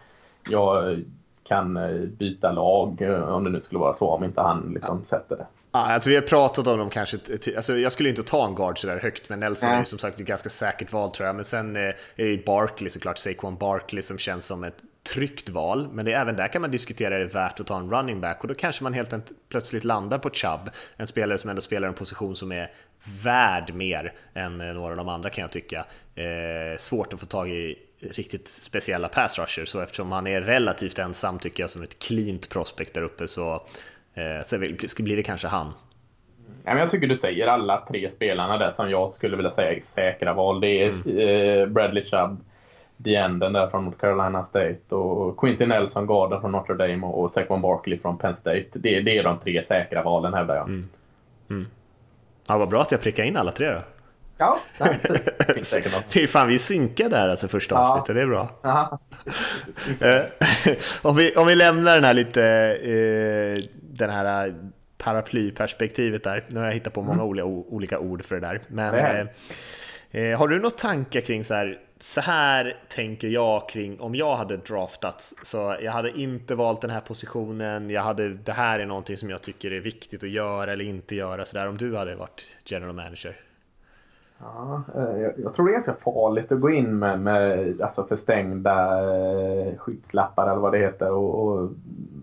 jag kan eh, byta lag eh, om det nu skulle vara så, om inte han liksom sätter det. Ja, alltså vi har pratat om dem kanske, alltså jag skulle inte ta en guard sådär högt, men Nelson mm. är ju som sagt ett ganska säkert val tror jag. Men sen är det Barkley såklart, Saquon Barkley som känns som ett tryggt val, men det är, även där kan man diskutera är det värt att ta en running back och då kanske man helt plötsligt landar på Chubb, en spelare som ändå spelar en position som är värd mer än eh, några av de andra kan jag tycka. Eh, svårt att få tag i riktigt speciella pass rushers, så eftersom han är relativt ensam tycker jag som ett cleant prospect där uppe så, eh, så blir det kanske han. Jag tycker du säger alla tre spelarna där som jag skulle vilja säga är säkra val. Det är mm. eh, Bradley Chubb, Dienden där från North Carolina State och Quintin Nelson, garden från Notre Dame och Saquon Barkley från Penn State. Det, det är de tre säkra valen hävdar jag. Mm. Mm. Ja, vad bra att jag prickade in alla tre då. Ja, det är fan vi synkade här alltså första avsnittet, det är bra. Eh, om, vi, om vi lämnar den här lite, eh, den här paraplyperspektivet där. Nu har jag hittat på många mm. olika, ord för det där. Men eh, eh, har du några tankar kring så här, så här tänker jag kring om jag hade draftats. Så jag hade inte valt den här positionen. Jag hade, det här är någonting som jag tycker är viktigt att göra eller inte göra. Så där om du hade varit general manager. Ja, eh, jag, jag, tror det är ganska farligt att gå in med, med alltså förstängda eh, skyddslappar eller vad det heter och, och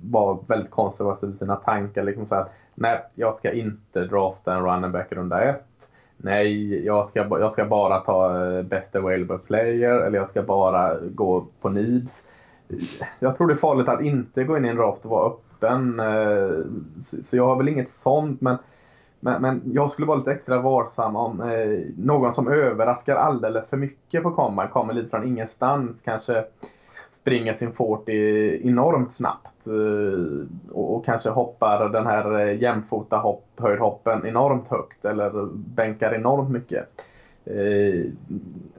vara väldigt konservativ i sina tankar. Liksom så att, nej, jag ska inte drafta en running back runda ett. Nej, jag ska, jag ska bara ta eh, best available player eller jag ska bara gå på needs. Jag tror det är farligt att inte gå in i en draft och vara öppen. Eh, så jag har väl inget sånt men men, men jag skulle vara lite extra varsam om eh, någon som överraskar alldeles för mycket på combine, kommer lite från ingenstans, kanske springer sin 40 enormt snabbt eh, och, och, kanske hoppar den här eh, jämfota hopp, höjdhoppen enormt högt eller bänkar enormt mycket. Eh,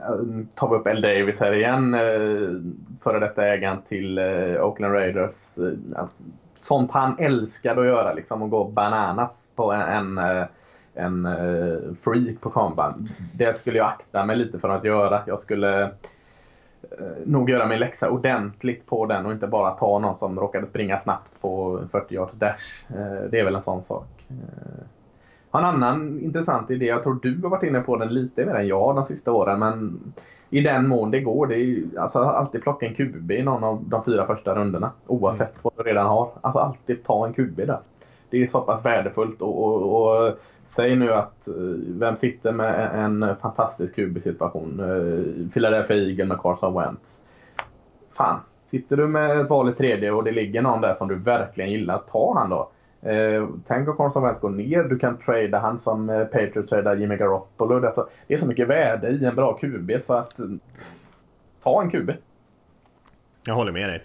mm, tar vi upp L. Davis här igen, eh, före detta ägaren till eh, Oakland Raiders. Eh, Sånt han älskade att göra, liksom att gå bananas på en, en, eh, en eh, freak på kamban. Det skulle jag akta mig lite för att göra. Jag skulle eh, nog göra min läxa ordentligt på den och inte bara ta någon som råkade springa snabbt på 40 yards dash. Det är väl en sån sak. En annan intressant idé, jag tror du har varit inne på den lite mer än jag de sista åren, men i den mån det går. Det är alltså, alltid plocka en QB i någon av de fyra första rundorna. Oavsett mm. vad du redan har. Alltså alltid ta en QB där. Det är så pass värdefullt. Och, och, och säg nu att eh, vem sitter med en fantastisk QB-situation? Uh, Philadelphia Eagle med Carson Wentz. Fan, sitter du med ett val i tredje och det ligger någon där som du verkligen gillar, ta han då. Eh, tänk om Carson Wentz går ner. Du kan trada han som eh, Patriot tradar Jimmy Garoppolo. Det är, så, det är så mycket värde i en bra QB så att eh, ta en QB. Jag håller med dig.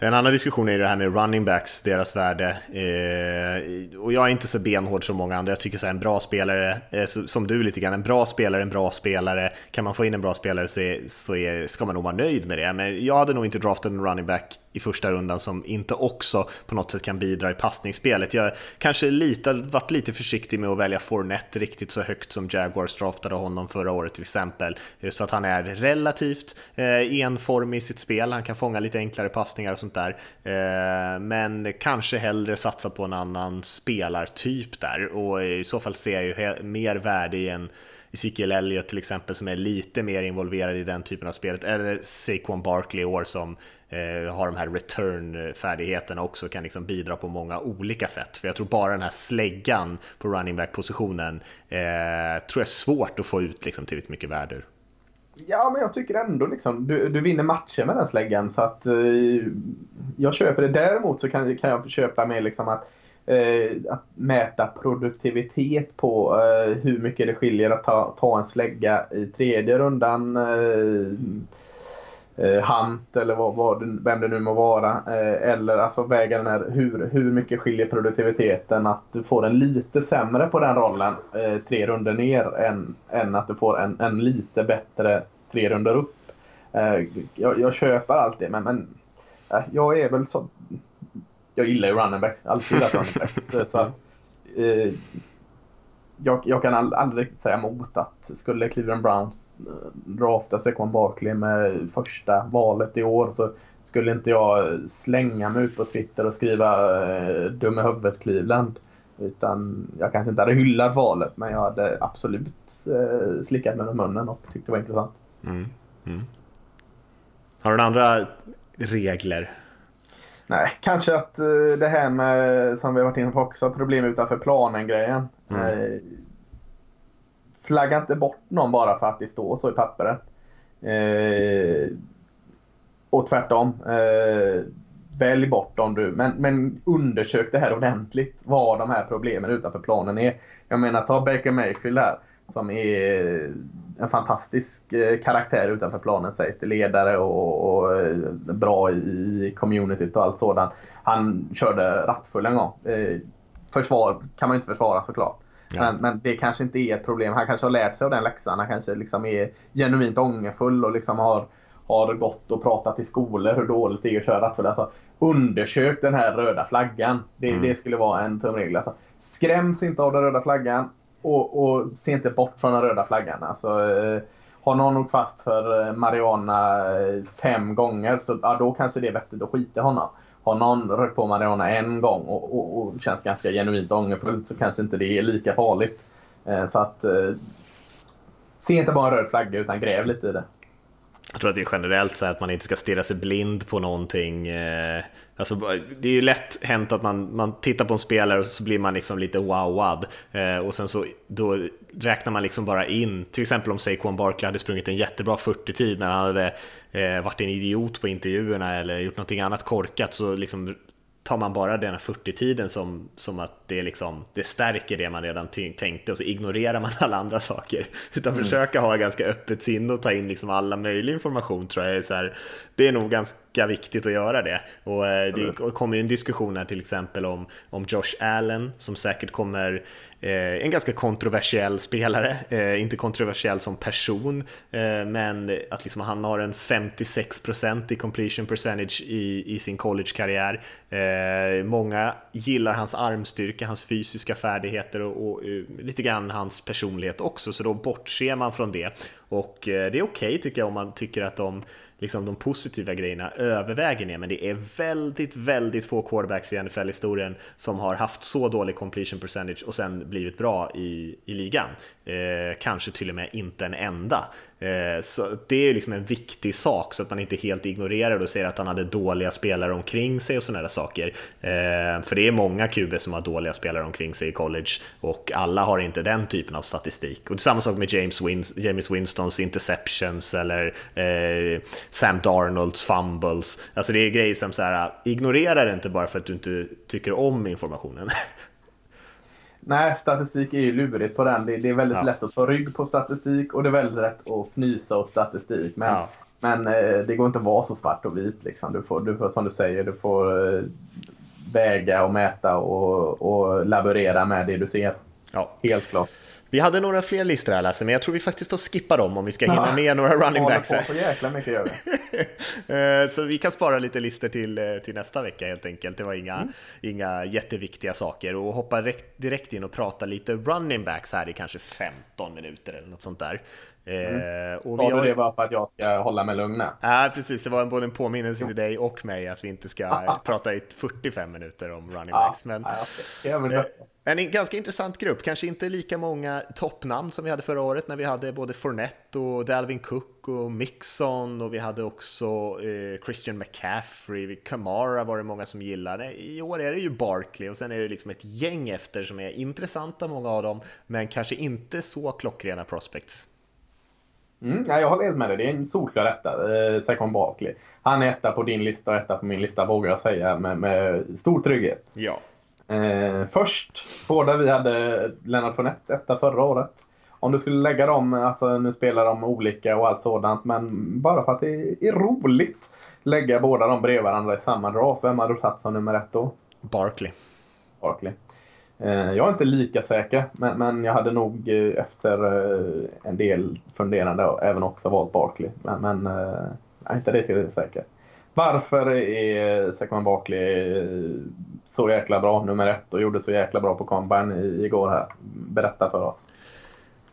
En annan diskussion är det här med running backs, deras värde. Eh, och jag är inte så benhård som många andra. Jag tycker så här, en bra spelare, eh, som du lite grann, en bra spelare, en bra spelare. Kan man få in en bra spelare så, är, så är, ska man nog vara nöjd med det. Men jag hade nog inte draftat en running back i första rundan som inte också på något sätt kan bidra i passningsspelet. Jag kanske lite, varit lite försiktig med att välja Fournette riktigt så högt som Jaguars draftade honom förra året till exempel. Just för att han är relativt eh, enformig i sitt spel, han kan fånga lite enklare passningar och sånt där. Eh, men kanske hellre satsa på en annan spelartyp där och i så fall ser jag ju mer värde i en Ezekiel Elliott till exempel som är lite mer involverad i den typen av spelet, eller Saquon Barkley i år som eh, har de här return-färdigheterna också, kan liksom bidra på många olika sätt. För jag tror bara den här släggan på running back-positionen eh, tror jag är svårt att få ut liksom, tillräckligt mycket värde ur. Ja, men jag tycker ändå liksom, du, du vinner matcher med den släggan så att eh, jag köper det. Däremot så kan, kan jag köpa med liksom att eh, Eh, att mäta produktivitet på eh, hur mycket det skiljer att ta, ta en slägga i tredje rundan. Eh, eh Hunt eller vad, vad, vem det nu må vara. Eh, eller alltså väga den här, hur, hur mycket skiljer produktiviteten att du får en lite sämre på den rollen tre runder ner än, än att du får en, en lite bättre tre runder upp. Jag, jag, köper allt det men, men jag är väl så jag gillar ju running backs. Alltid gillat running backs. så, eh, jag, jag, kan aldrig riktigt säga emot att skulle Cleveland Browns eh, drafta Saquon Barkley med första valet i år så skulle inte jag slänga mig ut på Twitter och skriva eh, dum i huvudet Cleveland. Utan jag kanske inte hade hyllat valet men jag hade absolut eh, slickat mig med munnen och tyckte det var intressant. Mm. Mm. Har du några andra regler Nej, kanske att uh, det här med, som vi har varit inne på också, problem utanför planen-grejen. Mm. Uh, flagga inte bort någon bara för att det står så i pappret. Uh, och tvärtom. Välj bort dem du, men, men undersök det här ordentligt. Vad de här problemen utanför planen är. Jag menar, ta Baker Mayfield här som är en fantastisk eh, karaktär utanför planen sägs det. Ledare och, och, eh, bra i communityt och allt sådant. Han körde rattfull en gång. Eh, försvar kan man inte försvara såklart. Ja. Men, men, det kanske inte är ett problem. Han kanske har lärt sig av den läxan. Han kanske liksom är genuint ångerfull och liksom har, har gått och pratat i skolor hur dåligt det är att köra rattfull. Alltså, undersök den här röda flaggan. Det, mm. det skulle vara en tumregel. Alltså, skräms inte av den röda flaggan och, och se inte bort från den röda flaggan. Alltså, eh, har någon åkt fast för eh, Mariana eh, fem gånger så ja, då kanske det är vettigt att skita i honom. Har någon rökt på Mariana en gång och, och, och känns ganska genuint ångerfullt så kanske inte det är lika farligt. Eh, så att eh, se inte bara en röd flagga utan gräv lite i det. Jag tror att det är generellt så att man inte ska stirra sig blind på någonting. Eh, Alltså, det är ju lätt hänt att man, man tittar på en spelare och så blir man liksom lite wowad eh, och sen så då räknar man liksom bara in, till exempel om Saquon Barkley hade sprungit en jättebra 40-tid men han hade eh, varit en idiot på intervjuerna eller gjort någonting annat korkat så liksom tar man bara den här 40-tiden som, som att det, liksom, det stärker det man redan tänkte och så ignorerar man alla andra saker. Utan mm. försöka ha ganska öppet sinne och ta in liksom alla möjliga information tror jag är så här, det är nog ganska viktigt att göra det. Och eh, det kommer ju en diskussion här till exempel om, om Josh Allen som säkert kommer Eh, en ganska kontroversiell spelare, eh, inte kontroversiell som person, eh, men att liksom han har en 56% i completion percentage i, i sin collegekarriär. Eh, många gillar hans armstyrka, hans fysiska färdigheter och, och eh, lite grann hans personlighet också, så då bortser man från det. Och det är okej okay, tycker jag om man tycker att de liksom de positiva grejerna överväger ner, men det är väldigt, väldigt få quarterbacks i NFL-historien som har haft så dålig completion percentage och sen blivit bra i, i ligan. Eh, kanske till och med inte en enda. Eh, så det är liksom en viktig sak så att man inte helt ignorerar och säger att han hade dåliga spelare omkring sig och sådana där saker. Eh, för det är många QB som har dåliga spelare omkring sig i college och alla har inte den typen av statistik. Och det är samma sak med James, Win James Winstons interceptions eller eh, Sam Darnolds fumbles. Alltså det är grejer som så här, ignorera det inte bara för att du inte tycker om informationen. Nej, statistik är ju lurigt på den. Det, det är väldigt ja. lätt att ta rygg på statistik och det är väldigt lätt att fnysa åt statistik. Men, ja. men eh, det går inte att vara så svart och vit. Liksom. Du, får, du får, som du säger, du får eh, väga och mäta och, och laborera med det du ser. Ja. Helt klart. Vi hade några fler listor här Lasse, men jag tror vi faktiskt får skippa dem om vi ska hinna med några running backs. På så jäkla mycket gör vi. Eh, så vi kan spara lite listor till, eh, till nästa vecka helt enkelt. Det var inga, mm. inga jätteviktiga saker och hoppa direkt in och prata lite running backs här i kanske 15 minuter eller något sånt där. Mm. och Sa du det bara för att jag ska hålla mig lugn? Ja, precis. Det var både en påminnelse till dig och mig att vi inte ska prata i 45 minuter om running backs. Men, ja, okay. En ganska intressant grupp, kanske inte lika många toppnamn som vi hade förra året när vi hade både Fournette och Dalvin Cook och Mixon och vi hade också eh, Christian McCaffrey, Kamara var det många som gillade. I år är det ju Barkley och sen är det liksom ett gäng efter som är intressanta, många av dem, men kanske inte så klockrena prospects. Mm, ja, jag håller helt med dig. Det är en solklar etta, eh, Saquon Barkley. Han är etta på din lista och etta på min lista, vågar jag säga, med, med stor trygghet. Ja. Eh, först, båda vi hade Lennart Fournette etta förra året. Om du skulle lägga dem, alltså nu spelar de olika och allt sådant, men bara för att det är roligt lägga båda dem bredvid varandra i samma draft. Vem hade du tagit som nummer ett då? Barkley. Barkley. Eh, jag är inte lika säker, men, men jag hade nog eh, efter eh, en del funderande även också valt Barkley. Men, men jag är inte riktigt säker. Varför är Saquon Barkley så jäkla bra, nummer ett, och gjorde så jäkla bra på combine igår här? Berätta för oss.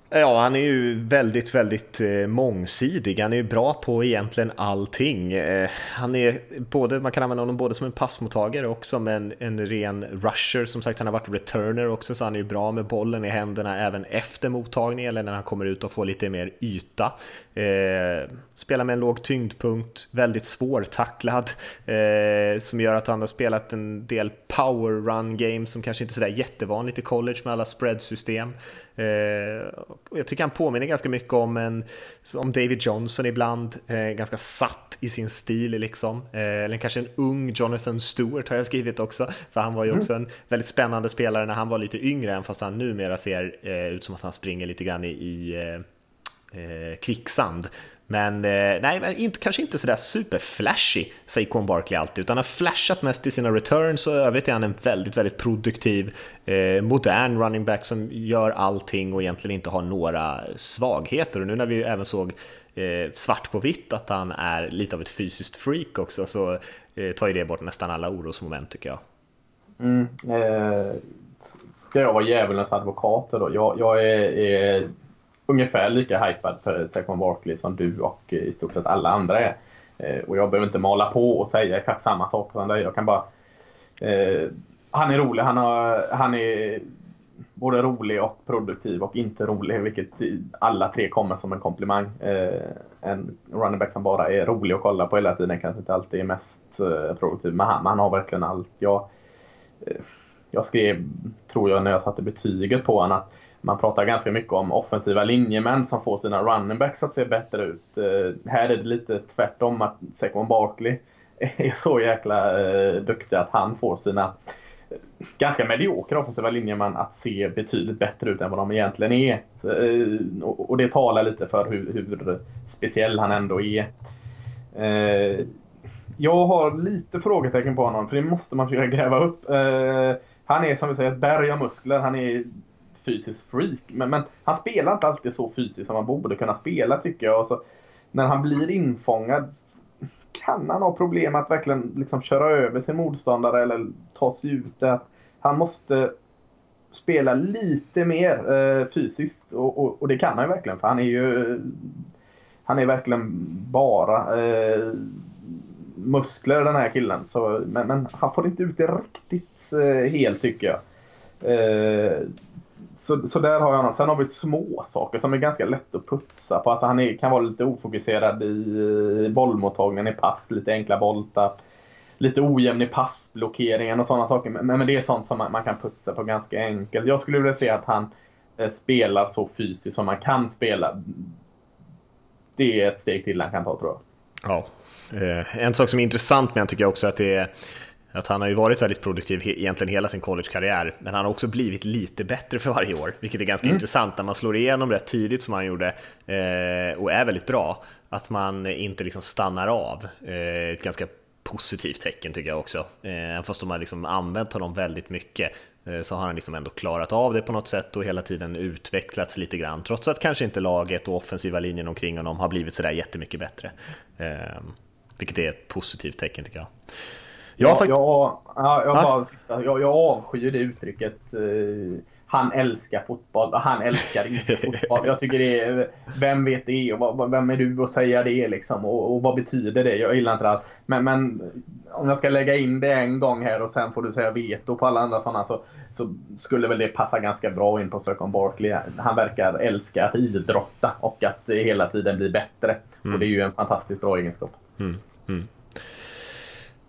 Ja, han är ju väldigt, väldigt eh, mångsidig. Han är ju bra på egentligen allting. Eh, han är både, man kan använda honom både som en passmottagare och som en, en ren rusher. Som sagt, han har varit returner också, så han är ju bra med bollen i händerna även efter mottagning eller när han kommer ut och får lite mer yta. Eh, spelar med en låg tyngdpunkt, väldigt svårtacklad, som gör att han har spelat en del power run games som kanske inte är sådär jättevanligt i college med alla spreadsystem. Eh, jag tycker han påminner ganska mycket om, en, om David Johnson ibland, eh, ganska satt i sin stil liksom. Eh, eller kanske en ung Jonathan Stewart har jag skrivit också, för han var ju också en väldigt spännande spelare när han var lite yngre, än fast han numera ser ut som att han springer lite grann i, i kvicksand. Men eh, nej, inte, kanske inte sådär superflashy, säger Quan Barkley alltid, utan har flashat mest i sina returns och i övrigt är han en väldigt, väldigt produktiv, eh, modern running back som gör allting och egentligen inte har några svagheter. Och nu när vi även såg eh, svart på vitt att han är lite av ett fysiskt freak också så eh, tar ju det bort nästan alla orosmoment tycker jag. Mm, eh, ska jag vara djävulens advokat då? Jag, jag är, är ungefär lika hypad för Saquon Barkley som du och eh, i stort sett alla andra är. Eh, och jag behöver inte mala på och säga exakt samma sak som dig. Jag kan bara... Eh, han är rolig. Han, har, han är både rolig och produktiv och inte rolig, vilket alla tre kommer som en komplimang. Eh, en running back som bara är rolig att kolla på hela tiden kanske inte alltid är mest eh, produktiv, men han, han har verkligen allt. Jag, eh, jag skrev, tror jag, när jag satte betyget på honom att man pratar ganska mycket om offensiva linjemän som får sina running backs att se bättre ut. Eh, här är det lite tvärtom att Saquon Barkley är så jäkla eh, duktig att han får sina eh, ganska mediokra offensiva linjemän att se betydligt bättre ut än vad de egentligen är. Eh, och, och det talar lite för hur, hur speciell han ändå är. Eh, jag har lite frågetecken på honom, för det måste man försöka gräva upp. Eh, han är som vi säger ett berg av muskler. Han är fysiskt freak. Men, men, han spelar inte alltid så fysiskt som han borde kunna spela tycker jag. Och så, när han blir infångad kan han ha problem att verkligen liksom köra över sin motståndare eller ta sig ut. Att han måste spela lite mer eh, fysiskt och, och, och, det kan han ju verkligen för han är ju han är verkligen bara eh, muskler den här killen. Så, men, men, han får inte ut det riktigt eh, helt tycker jag. Eh, så, så där har jag honom. Sen har vi små saker som är ganska lätt att putsa på. Alltså han är, kan vara lite ofokuserad i bollmottagningen i pass, lite enkla bolltapp. Lite ojämn i passblockeringen och sådana saker. Men, men det är sånt som man, man, kan putsa på ganska enkelt. Jag skulle vilja se att han eh, spelar så fysiskt som man kan spela. Det är ett steg till han kan ta tror jag. Ja, eh, en sak som är intressant med han tycker jag också att det är att han har ju varit väldigt produktiv egentligen hela sin collegekarriär, men han har också blivit lite bättre för varje år, vilket är ganska mm. intressant när man slår igenom rätt tidigt som han gjorde eh, och är väldigt bra, att man inte liksom stannar av. Eh, ett ganska positivt tecken tycker jag också, eh, fast de har liksom använt honom väldigt mycket. så har han liksom ändå klarat av det på något sätt och hela tiden utvecklats lite grann, trots att kanske inte laget och offensiva linjen omkring honom har blivit sådär jättemycket bättre. Vilket är ett positivt tecken tycker jag. Jag, ja, fakt- ja, jag, bara, sista, jag, jag avskyr det uttrycket. Eh, han älskar fotboll och han älskar inte fotboll. Jag tycker det är, vem vet det och vem är du att säga det liksom och, och, vad betyder det? Jag gillar inte det. Men, men om jag ska lägga in det en gång här och sen får du säga veto på alla andra sådana så, så skulle väl det passa ganska bra in på Sökon Barkley. Han verkar älska att idrotta och att hela tiden bli bättre. Mm. Och det är ju en fantastiskt bra egenskap. Mm. Mm.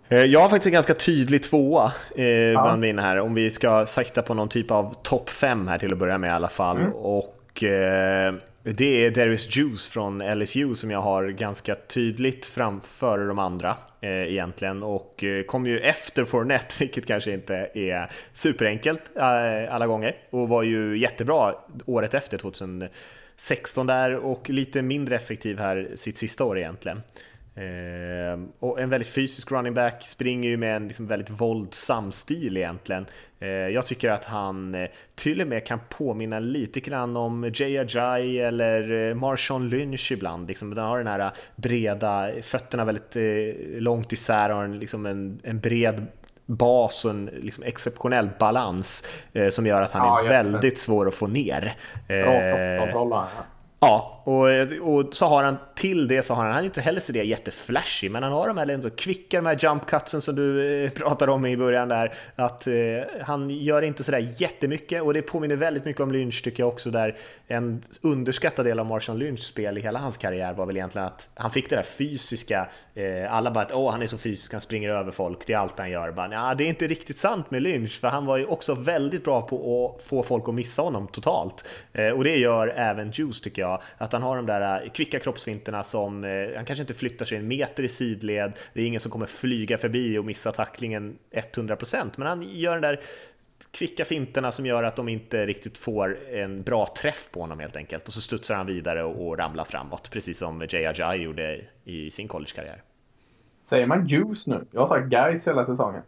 Eh, jag har faktiskt en ganska tydlig tvåa eh, ja. bland mina här, om vi ska sakta på någon typ av topp fem här till att börja med i alla fall. Mm. Och eh, det är Darius Juice från LSU som jag har ganska tydligt framför de andra eh, egentligen och eh, kom ju efter Fournette, vilket kanske inte är superenkelt eh, alla gånger och var ju jättebra året efter 2016 där och lite mindre effektiv här sitt sista år egentligen. Eh, och en väldigt fysisk running back, springer ju med en liksom väldigt våldsam stil egentligen. Eh, jag tycker att han eh, till och med kan påminna lite grann om Jay Ajay eller eh, Marshawn Lynch ibland. Liksom, den har den här breda, fötterna väldigt eh, långt isär och en, liksom en, en bred bas och en liksom exceptionell balans eh, som gör att han ja, är väldigt svår att få ner. Bra kontroll, Ja, och, och så har han till det så har han, han är inte heller så det jätteflashig, men han har de här ändå kvicka, de här jump cutsen som du eh, pratade om i början där, att eh, han gör inte sådär jättemycket och det påminner väldigt mycket om Lynch tycker jag också där en underskattad del av Marshall Lynchs spel i hela hans karriär var väl egentligen att han fick det där fysiska, eh, alla bara att åh han är så fysisk, han springer över folk, det är allt han gör. Bara, det är inte riktigt sant med Lynch, för han var ju också väldigt bra på att få folk att missa honom totalt. Eh, och det gör även Juice tycker jag, att han har de där eh, kvicka kroppsfinterna som, eh, han kanske inte flyttar sig en meter i sidled, det är ingen som kommer flyga förbi och missa tacklingen 100%, men han gör den där kvicka finterna som gör att de inte riktigt får en bra träff på honom helt enkelt och så studsar han vidare och, ramlar framåt, precis som Jay Ajay gjorde i sin collegekarriär. Säger man juice nu? Jag har sagt guys hela säsongen.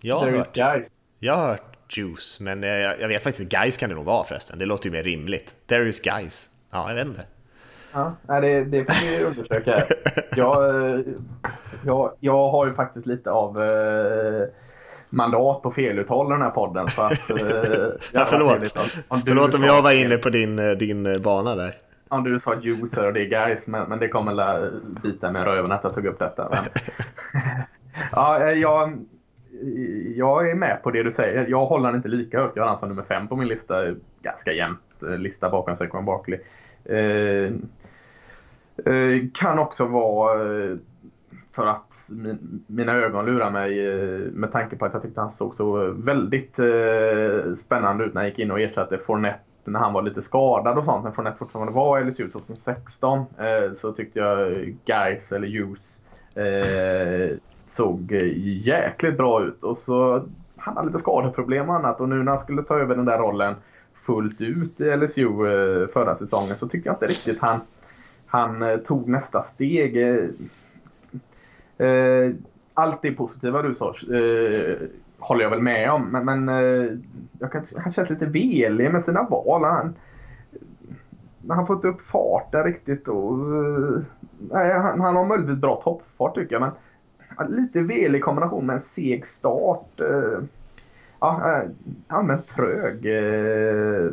Jag har, hört, guys. jag har hört juice, men jag, jag vet faktiskt inte, guys kan det nog vara förresten. Det låter ju mer rimligt. There is guys. Ja, jag vet inte. Ja, det, det får vi undersöka. Jag, eh, jag, jag har ju faktiskt lite av eh, mandat på feluttal i den här podden. Så att, eh, ja, förlåt. Om, förlåt om jag var inne på din, eh, din eh, bana där. Om du sa juicer och det är guys, men, men det kommer la bita med röven att jag tog upp detta. Men, ja, jag, jag är med på det du säger. Jag håller den inte lika högt. Jag har han som nummer fem på min lista. Ganska jämnt eh, lista bakom Saquon Barkley. Eh, Eh, kan också vara eh, för att min, mina ögon lurar mig eh, med tanke på att jag tyckte han såg så väldigt spännande ut när han gick in och ersatte Fournette när han var lite skadad och sånt. När Fournette fortfarande var i LSU 2016 så tyckte jag Geis eller Hughes såg eh, jäkligt bra ut. Och så han hade lite skadeproblem och annat och nu när han skulle ta över den där rollen fullt ut i LSU eh, förra säsongen så tyckte jag inte riktigt han han eh, tog nästa steg. Allt det positiva du sa håller jag väl med om. Men, men jag kan, han känns lite velig med sina val. Han, han har fått upp farten riktigt. Och, nej, han, han har möjligtvis bra toppfart tycker jag. Men lite velig i kombination med en seg start. Eh, ja, eh, allmänt trög eh.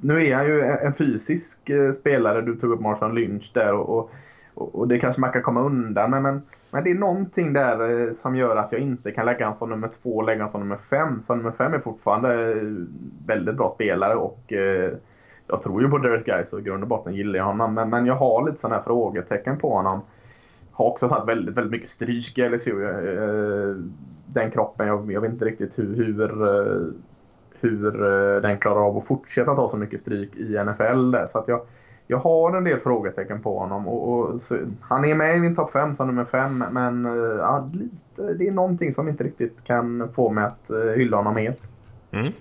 nu är han ju en fysisk spelare. Du tog upp Marshawn Lynch där och, och, och det kanske man kan komma undan med. Men, men det är någonting där som gör att jag inte kan lägga honom som nummer två och lägga honom som nummer fem. Så nummer fem är fortfarande väldigt bra spelare och jag tror ju på Derek Guys och i grund och botten gillar jag honom. Men, men jag har lite sådana här frågetecken på honom. Har också tagit väldigt, väldigt mycket stryk i LSU. Eh, den kroppen, jag, jag vet inte riktigt hur, hur eh, hur eh, den klarar av att fortsätta ta så mycket stryk i NFL. Där. Så att jag, jag har en del frågetecken på honom. Och, och så, han är med i min topp 5 som nummer 5 men eh, ja, lite, det är någonting som inte riktigt kan få mig att hylla honom helt. Mm.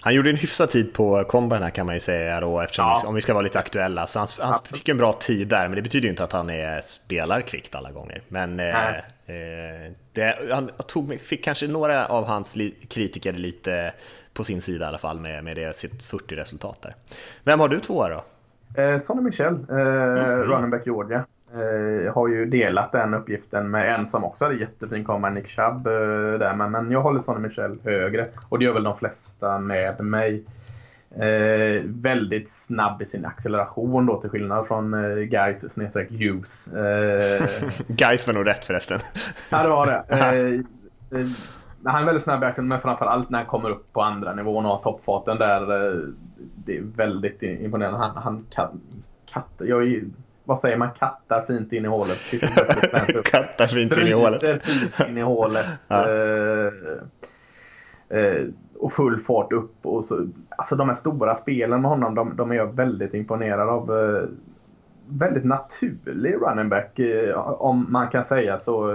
Han gjorde en hyfsad tid på combine här kan man ju säga då, eftersom ja. vi, om vi ska vara lite aktuella. Så han, han fick en bra tid där, men det betyder ju inte att han är, spelar kvickt alla gånger. Men eh, eh, det, han tog, fick kanske några av hans li, kritiker lite på sin sida i alla fall med, med det, sitt 40-resultat där. Vem har du tvåa då? Eh, Sonny Michel, eh, mm. running back Georgia. Eh, har ju delat den uppgiften med en som också hade jättefin komma, Nick Chubb. Eh, där, men, men jag håller Sonny Michel högre och det gör väl de flesta med mig. Eh, väldigt snabb i sin acceleration då till skillnad från eh, Guys snedstreck Hughes. Eh, Guys var nog rätt förresten. ja, det var det. Eh, eh, han är väldigt snabb i axeln, men framförallt när han kommer upp på andra nivån och har toppfarten där. Eh, det är väldigt imponerande. Han, han kan, katt, jag är, vad säger man, kattar fint in i hålet. kattar fint in i hålet. fint in i hålet. ja. eh, eh, och full fart upp. Och så, alltså de här stora spelen med honom, de, de är jag väldigt imponerad av. Eh, väldigt naturlig running back, om man kan säga så.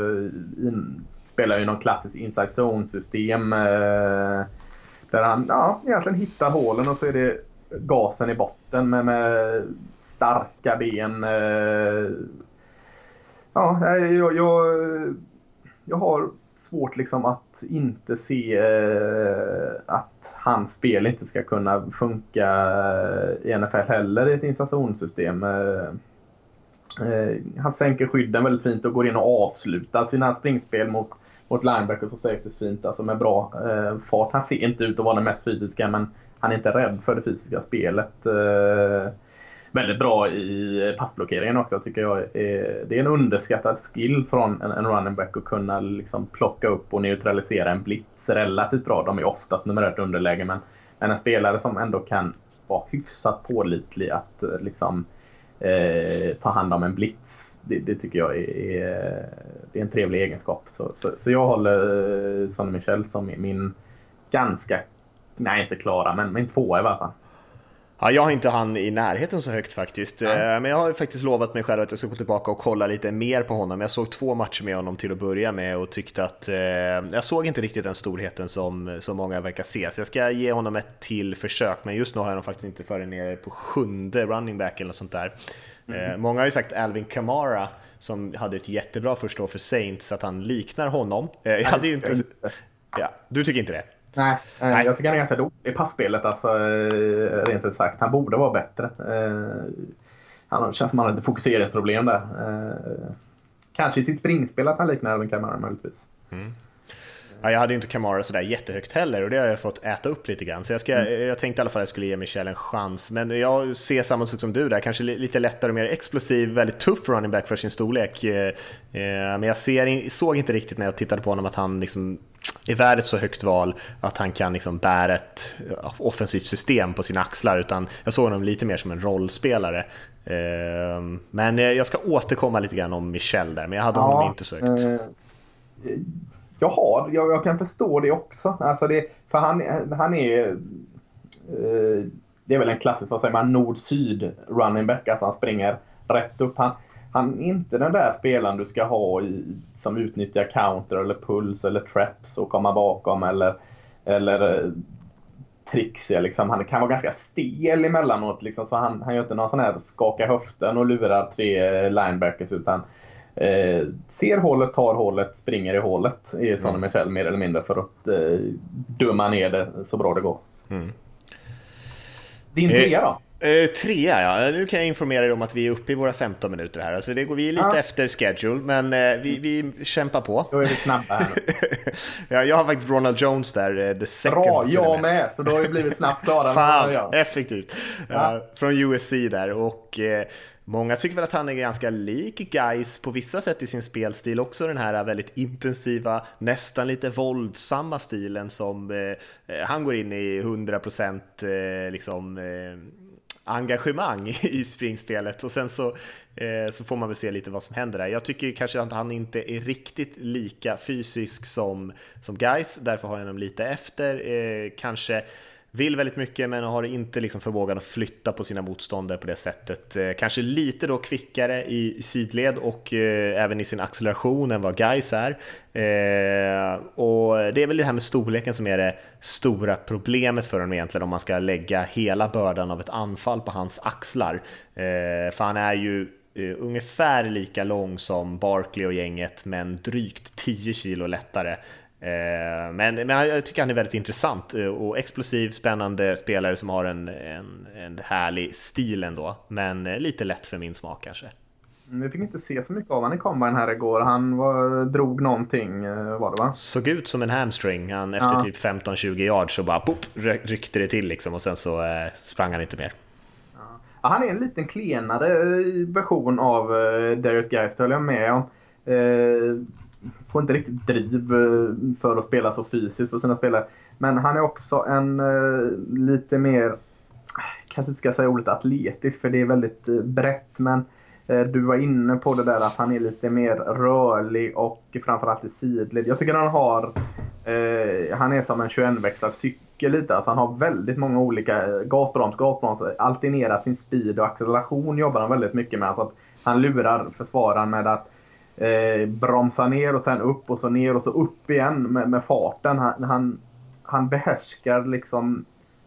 In, spelar ju någon klassisk inside zone-system. Där han ja, egentligen hittar hålen och så är det gasen i botten med, med starka ben. Eh, ja, jag, jag, jag har svårt liksom att inte se eh, att hans spel inte ska kunna funka eh, i NFL heller i ett installationssystem. Han sänker skydden väldigt fint och går in och avslutar sina springspel mot, mot linebackers och safeties fint, alltså med bra fart. Han ser inte ut att vara den mest fysiska men han är inte rädd för det fysiska spelet. Eh, väldigt bra i passblockeringen också tycker jag. Eh, det är en underskattad skill från en, en running back att kunna liksom plocka upp och neutralisera en blitz relativt bra. De är oftast numerärt underläge men, men en spelare som ändå kan vara hyfsat pålitlig att eh, liksom eh, ta hand om en blitz. Det, det tycker jag är, är, det är en trevlig egenskap. Så, så, så jag håller eh, Sonny Michel som min ganska nej inte klara, men, men tvåa i alla fall. Ja, jag har inte han i närheten så högt faktiskt. Eh, men jag har faktiskt lovat mig själv att jag ska gå tillbaka och kolla lite mer på honom. Jag såg två matcher med honom till att börja med och tyckte att eh, jag såg inte riktigt den storheten som, som många verkar se, så jag ska ge honom ett till försök, men just nu har jag honom faktiskt inte förrän nere på sjunde running back eller något sånt där. Mm. Eh, många har ju sagt Alvin Kamara som hade ett jättebra första år för Saints, att han liknar honom. Eh, jag hade ju inte... Ja, du tycker inte det? Nej, eh, Nej, jag tycker han är ganska dålig i passspelet. Alltså, eh, rent ut sagt. Han borde vara bättre. Eh, han känns som att han har ett fokuseringsproblem där. Kanske i sitt springspel att han liknar Alvin Kamara möjligtvis. Mm. Ja, jag hade ju inte Kamara sådär jättehögt heller och det har jag fått äta upp lite grann. Så jag, ska, mm. jag tänkte i alla fall att jag skulle ge Michel en chans. Men jag ser samma sak som du där, kanske lite lättare och mer explosiv, väldigt tuff running back för sin storlek. Men jag ser, såg inte riktigt när jag tittade på honom att han liksom är värd ett så högt val att han kan liksom bära ett offensivt system på sina axlar, utan jag såg honom lite mer som en rollspelare. Ehm, men jag ska återkomma lite grann om Michel där, men jag hade ja, honom inte så högt. Eh, jag har, jag, jag, kan förstå det också. Alltså det, för han, han är... Eh, det är väl en klassisk, vad säger man, nord-syd running back. Alltså han springer rätt upp. Han, han är inte den där spelaren du ska ha i, som utnyttjar counter eller puls eller traps och komma bakom eller, eller eh, trixiga. Liksom. Han kan vara ganska stel emellanåt. Liksom, så han, han gör inte någon sån här skaka höften och lurar tre linebackers utan eh, ser hålet, tar hålet, springer i hålet i Sonny mm. Michel mer eller mindre för att eh, döma ner det så bra det går. Mm. Din trea då? Uh, trea ja, nu kan jag informera dig om att vi är uppe i våra 15 minuter här. Alltså det går, vi är lite ja. efter schedule, men uh, vi, vi kämpar på. Då är vi snabba här ja, Jag har faktiskt Ronald Jones där, uh, the second. Bra, jag med, så då har vi blivit snabbt klara. Fan, effektivt. Ja. från USC där och Många tycker väl att han är ganska lik Guys på vissa sätt i sin spelstil, också den här väldigt intensiva, nästan lite våldsamma stilen som eh, han går in i 100% eh, liksom eh, engagemang i springspelet och sen så, eh, så får man väl se lite vad som händer där. Jag tycker kanske att han inte är riktigt lika fysisk som, som guys, därför har jag honom lite efter. Eh, kanske vill väldigt mycket men har inte liksom förmågan att flytta på sina motståndare på det sättet. Eh, kanske lite då kvickare i sidled och eh, även i sin acceleration än vad Guys är. Eh, och det är väl det här med storleken som är det stora problemet för honom egentligen om man ska lägga hela bördan av ett anfall på hans axlar. Eh, för han är ju eh, ungefär lika lång som Barkley och gänget men drygt 10 kilo lättare. Eh, men, men jag tycker han är väldigt intressant eh, och explosiv, spännande spelare som har en, en, en härlig stil ändå, men eh, lite lätt för min smak kanske. Vi fick inte se så mycket av honom i combine här igår. Han var, drog någonting, var det va? Såg ut som en hamstring. Han, efter ja. typ 15-20 yards så bara pop, ryckte det till liksom och sen så eh, sprang han inte mer. Ja. han är en liten klenare version av eh, Darius Geist, höll jag med om. Eh, får inte riktigt driv eh, för att spela så fysiskt på sina spelare. Men han är också en uh, lite mer, kanske inte ska säga ordet atletisk för det är väldigt uh, brett. Men uh, du var inne på det där att han är lite mer rörlig och framförallt i sidled. Jag tycker han har, han är som en 21-växlad cykel lite. Alltså han har väldigt många olika gasbroms, gasbroms, alternerar sin speed och acceleration jobbar han väldigt mycket med. Alltså att han lurar försvararen med att eh, bromsa ner och sen upp och så ner och så upp igen med, med farten. Han, han, han behärskar liksom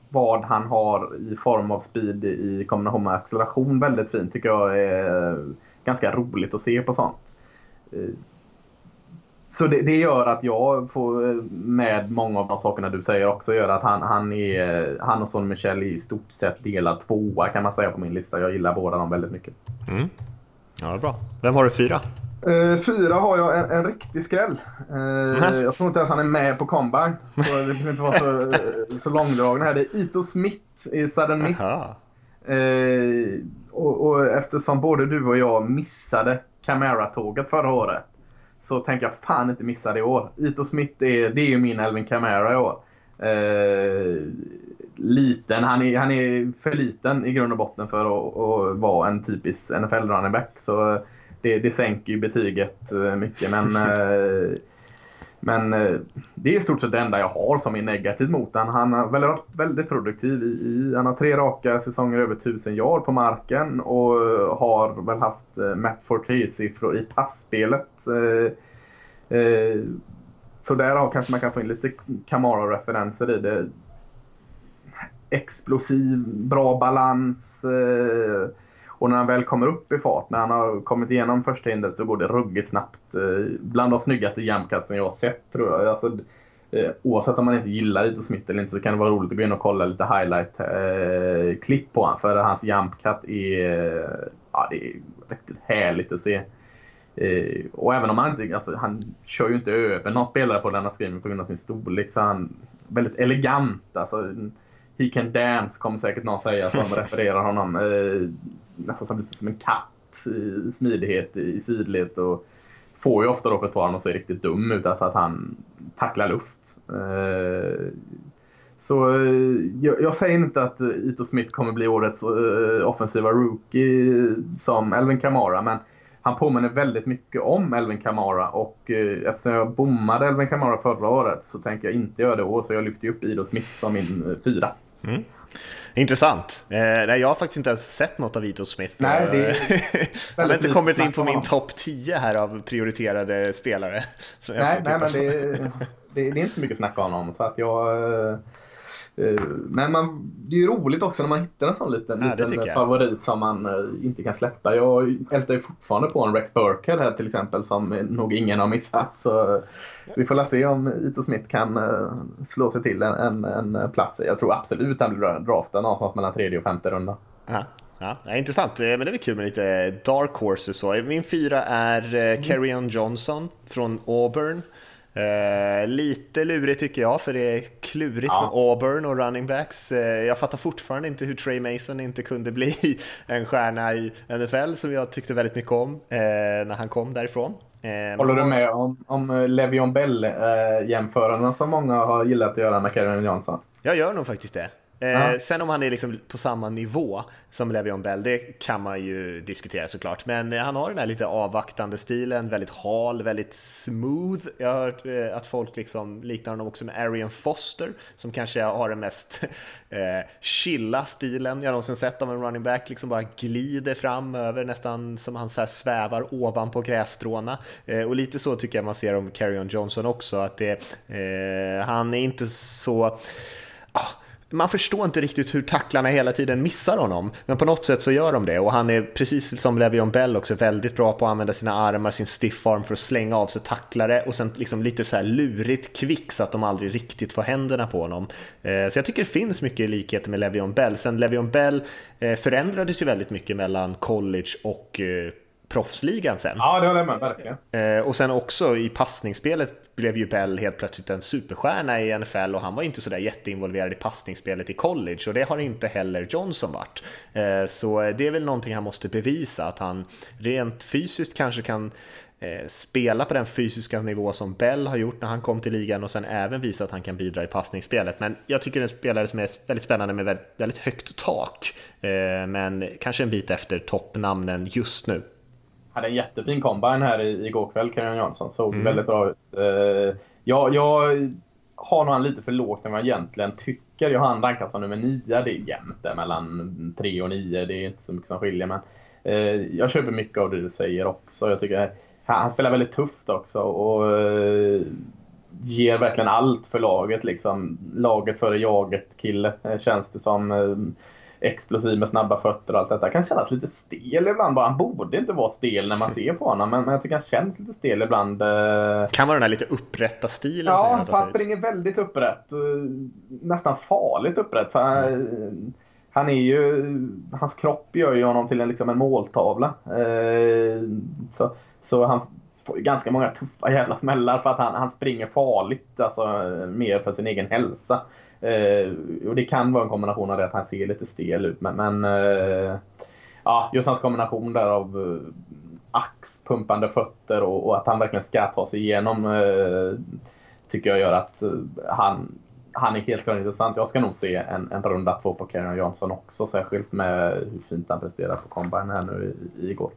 vad han har i form av speed i kombination med acceleration väldigt fint tycker jag är ganska roligt att se på sånt. Eh, så det, det, gör att jag får eh, med många av de sakerna du säger också gör att han, han, är, han och Son Michel i stort sett delar tvåa kan man säga på min lista. Jag gillar båda dem väldigt mycket. Mm. Ja, bra. Vem har du fyra? Uh, fyra har jag en, en riktig skräll. Uh. Jag tror inte ens han är med på combine. Så det behöver inte vara så, uh, så långdragna här. Det är Ito Smith i Sudden Miss. Uh, och, och, eftersom både du och jag missade Camara-tåget förra året så tänker jag fan inte missa det i år. Ito Smith är, det är ju min Elvin Camara i år. liten, han är, han är för liten i grund och botten för att, att vara en typisk NFL running back. Så det, det sänker ju betyget eh, mycket. Men, eh, men eh, det är i stort sett det enda jag har som är negativt mot honom. Han har väl varit väldigt produktiv. I, i, han har tre raka säsonger över 1000 yard på marken och har väl haft Matt Forte-siffror i passspelet. Så där kanske man kan få in lite Camara-referenser i det. Explosiv, bra balans. Och när han väl kommer upp i fart, när han har kommit igenom första hindret så går det ruggigt snabbt. Eh, bland de snyggaste jamcutsen jag har sett tror jag. Alltså, eh, oavsett om man inte gillar Ito Smith eller inte så kan det vara roligt att gå in och kolla lite highlight-klipp eh, på honom. För hans jumpcut är, ja, det är riktigt härligt att se. och även om han inte, alltså, han kör ju inte över någon spelare på denna skriven på grund av sin storlek så han väldigt elegant. Alltså, He can dance kommer säkert någon säga som refererar honom nästan som, som en katt i smidighet i sidled och får ju ofta då försvararen att se riktigt dum ut därför att han tacklar luft. Eh, så eh, jag, jag, säger inte att Ito Smith kommer bli årets uh, offensiva rookie som Elvin Kamara men han påminner väldigt mycket om Elvin Kamara och uh, eftersom jag bommade Elvin Kamara förra året så tänker jag inte göra det år så jag lyfter upp Ito Smith som min uh, fyra. Mm. Intressant. Eh, nej, jag har faktiskt inte ens sett något av Ito Smith. Nej, det jag har inte kommit in på min topp 10 här av prioriterade spelare. nej, nej men det, det, det, är inte mycket att snacka om honom. Så att jag, Eh, men man, det är ju roligt också när man hittar en sån liten, ja, liten favorit som man eh, inte kan släppa. Jag ältar ju fortfarande på en Rex Burkhead här till exempel som nog ingen har missat. Så vi får se om Ito Smith kan eh, slå sig till en, en, en plats. Jag tror absolut han blir draftad någonstans mellan tredje och femte runda. Ja. Ja, intressant, men det är kul med lite dark horses så. Min fyra är. Kerryon Johnson från Auburn. Eh, lite lurigt tycker jag, för det är klurigt ja. med Auburn och running backs. Eh, jag fattar fortfarande inte hur Trey Mason inte kunde bli en stjärna i NFL som jag tyckte väldigt mycket om eh, när han kom därifrån. Eh, Håller du med om, om eh, Levion Bell-jämföranden som många har gillat att göra med Kevin Johnson? Jag gör nog faktiskt det. Eh, sen om han är liksom på samma nivå som Levion Bell, det kan man ju diskutera såklart. Men eh, han har den här lite avvaktande stilen, väldigt hal, väldigt smooth. Jag har hört eh, att folk liksom liknar honom också med Arian Foster, som kanske har den mest eh, chilla stilen jag någonsin sett av en running back, liksom bara glider fram över nästan som han så här svävar ovanpå grässtråna. Eh, och lite så tycker jag man ser om Carrion Johnson också, att det, eh, han är inte så man förstår inte riktigt hur tacklarna hela tiden missar honom, men på något sätt så gör de det och han är precis som Levion Bell också väldigt bra på att använda sina armar, sin stiff arm för att slänga av sig tacklare och sen liksom lite så här lurigt kvick så att de aldrig riktigt får händerna på honom. Eh, så jag tycker det finns mycket likheter med Levion Bell. Sen Levion Bell eh, förändrades ju väldigt mycket mellan college och eh, proffsligan sen. Ja, det håller jag med verkligen. Eh, och sen också i passningsspelet blev ju Bell helt plötsligt en superstjärna i NFL och han var inte sådär jätteinvolverad i passningsspelet i college och det har inte heller Johnson varit. Eh, så det är väl någonting han måste bevisa, att han rent fysiskt kanske kan eh, spela på den fysiska nivå som Bell har gjort när han kom till ligan och sen även visa att han kan bidra i passningsspelet. Men jag tycker det är en spelare som är väldigt spännande med väldigt, väldigt högt tak, men kanske en bit efter toppnamnen just nu hade en jättefin combine här igår kväll, Karen Jansson. Såg mm. väldigt bra ut. Uh, jag, jag har nog han lite för lågt än vad jag egentligen tycker. Jag har han rankat som nummer 9. Det är jämnt där mellan 3 och 9. Det är inte så mycket som skiljer. Men uh, jag köper mycket av det du säger också. Jag tycker han, spelar väldigt tufft också. Och uh, ger verkligen allt för laget. Liksom. Laget före jaget-kille känns det som explosiv med snabba fötter och allt detta. Kan kännas lite stel ibland bara. Han borde inte vara stel när man ser på honom, men, men jag tycker han känns lite stel ibland. Eh. Kan vara den här lite upprätta stilen. Ja, han springer väldigt upprätt. Eh, nästan farligt upprätt. För mm. Han är ju, hans kropp gör ju honom till en, liksom en måltavla. Så, så han får ganska många tuffa jävla smällar för att han, han springer farligt. Alltså mer för sin egen hälsa. Eh, och det kan vara en kombination av det att han ser lite stel ut. Men, men eh, ja, just hans kombination där av eh, axpumpande fötter och, och, att han verkligen ska ta sig igenom eh, tycker jag gör att eh, han, han är helt klart intressant. Jag ska nog se en, en runda två på Karen Johnson också, särskilt med hur fint han presterar på combine här nu i, igår.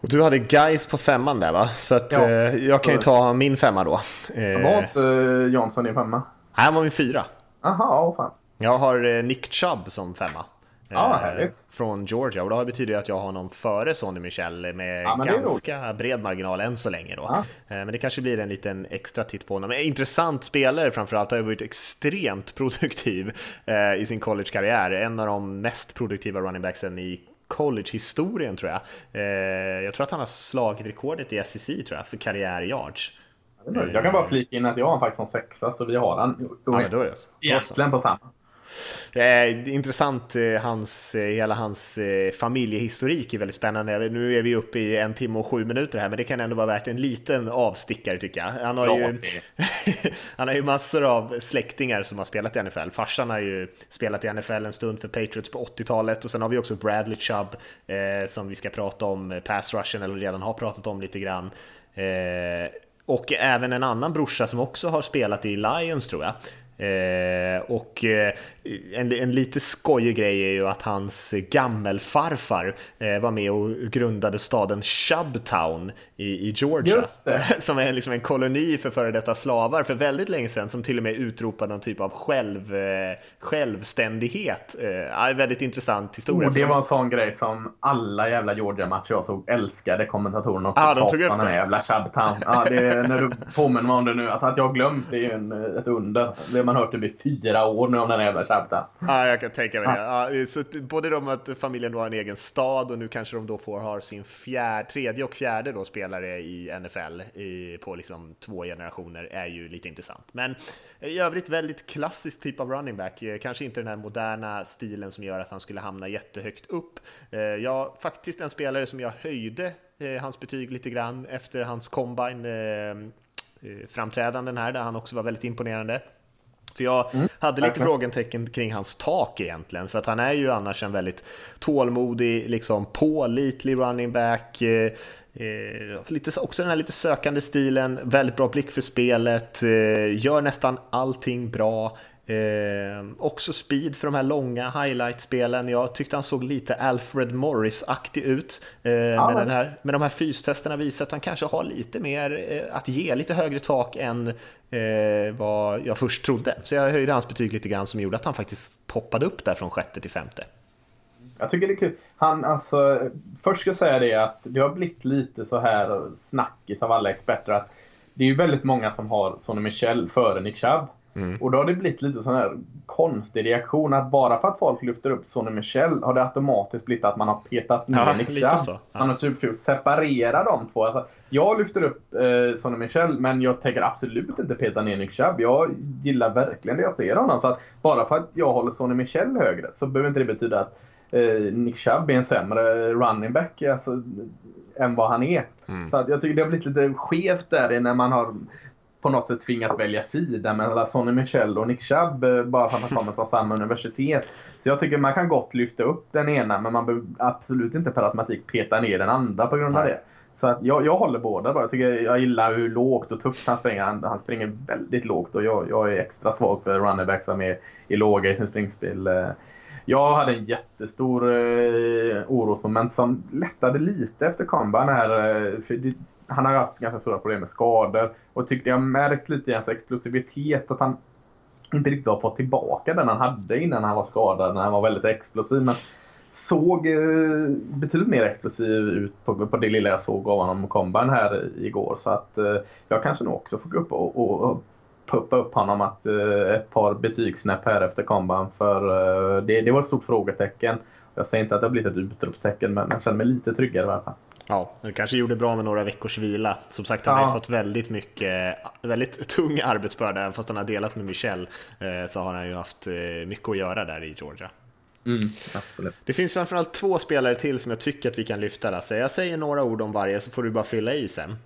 Och du hade guys på femman där va? Så att, ja, eh, jag kan ju ta min femma då. Var inte Johnson i femma? Han var min fyra. Jaha, åh fan. Jag har eh, Nick Chubb som femma. Ja, eh, härligt. Från Georgia och det betyder ju att jag har honom före Sonny Michel med ja, ganska bred marginal än så länge då. Ja. Eh, men det kanske blir en liten extra titt på honom. Intressant spelare framförallt, har ju varit extremt produktiv i sin collegekarriär. En av de mest produktiva running backsen i college-historien tror jag. Jag tror att han har slagit rekordet i SEC tror jag för karriär-yards. Jag kan bara flika in att jag har faktiskt som sexa, så vi har han ja, men då är det så. egentligen på samma. Eh, intressant, eh, hans, eh, hela hans eh, familjehistorik är väldigt spännande. Nu är vi uppe i en timme och sju minuter här, men det kan ändå vara värt en liten avstickare tycker jag. Han har, ju, han har ju massor av släktingar som har spelat i NFL. Farsan har ju spelat i NFL en stund för Patriots på 80-talet och sen har vi också Bradley Chubb eh, som vi ska prata om, pass rushen, eller redan har pratat om lite grann. Och även en annan brorsa som också har spelat i Lions tror jag. Eh, och eh, en, en lite skojig grej är ju att hans gammelfarfar eh, var med och grundade staden Shubtown i, i Georgia. Som är liksom en koloni för före detta slavar för väldigt länge sedan som till och med utropade någon typ av själv, eh, självständighet. Eh, väldigt intressant historia. Oh, det var en sån grej som alla jävla Georgia-matcher jag såg älskade kommentatorerna och ah, de tog upp det. jävla Shubtown. Ja, det, när du påminner mig om det nu, alltså att jag glömt det är ju en, ett under man hört typ i fyra år nu om den här jävla Shabta. Ja, jag kan tänka mig det. Ja, så både de att familjen då har en egen stad och nu kanske de då får ha sin fjärde, tredje och fjärde då spelare i NFL i, på liksom två generationer är ju lite intressant. Men i övrigt väldigt klassisk typ av running back. Kanske inte den här moderna stilen som gör att han skulle hamna jättehögt upp. Eh, ja, faktiskt en spelare som jag höjde eh, hans betyg lite grann efter hans combine eh, framträdanden här där han också var väldigt imponerande. För jag mm. hade lite frågetecken kring hans tak egentligen, för att han är ju annars en väldigt tålmodig, liksom pålitlig running back. Eh, eh, lite, också den här lite sökande stilen, väldigt bra blick för spelet, eh, gör nästan allting bra. Eh, också speed för de här långa highlight-spelen. Jag tyckte han såg lite Alfred Morris-aktig ut. Eh, ja. med, här, med de här fystesterna visar att han kanske har lite mer eh, att ge, lite högre tak än eh, vad jag först trodde. Så jag höjde hans betyg lite grann som gjorde att han faktiskt poppade upp där från sjätte till femte. Jag tycker det är kul. Han, alltså, först ska jag säga det att det har blivit lite så här snackis av alla experter att det är ju väldigt många som har Sonny Michel före Nick Chubb. Mm. Och då har det blivit lite sån här konstig reaktion att bara för att folk lyfter upp Sonny Michel har det automatiskt blivit att man har petat ner ja, Nick Chubb. Ja. Man har typ försökt separera de två. Alltså, jag lyfter upp eh, Sonny Michel men jag tänker absolut inte peta ner Nick Chubb. Jag gillar verkligen det jag ser honom. Så att bara för att jag håller Sonny Michel högre så behöver inte det betyda att eh, Nick Chubb är en sämre running back alltså, än vad han är. Mm. Så att jag tycker det har blivit lite skevt där när man har på något sätt tvingats välja sida mellan Sonny Michel och Nick Chubb eh, bara för att man kommer från samma universitet. Så jag tycker man kan gott lyfta upp den ena men man behöver absolut inte per automatik peta ner den andra på grund av det. Så att jag, jag håller båda bara. Jag, tycker, jag gillar hur lågt och tufft han springer. Han, han springer väldigt lågt och jag, jag är extra svag för runnerback som är, är låga i sin springspel. Eh, jag hade en jättestor eh, orosmoment som lättade lite efter comeback här. Eh, för det, han har haft ganska stora problem med skador och tyckte jag märkt lite i hans explosivitet att han inte riktigt har fått tillbaka den han hade innan han var skadad när han var väldigt explosiv. Men såg eh, betydligt mer explosiv ut på, på det lilla jag såg av honom komban här igår. Så att eh, jag kanske nog också får gå upp och, och, och puppa upp honom att eh, ett par betygssnäpp här efter komban. För eh, det, det var ett stort frågetecken. Jag säger inte att det har blivit ett utropstecken men jag känner mig lite tryggare i alla fall. Ja, det kanske gjorde bra med några veckors vila. Som sagt, han ja. har fått väldigt mycket, väldigt tung arbetsbörda. Även fast han har delat med Michel eh, så har han ju haft mycket att göra där i Georgia. Mm, absolut. Det finns framförallt två spelare till som jag tycker att vi kan lyfta. Så jag säger några ord om varje så får du bara fylla i sen.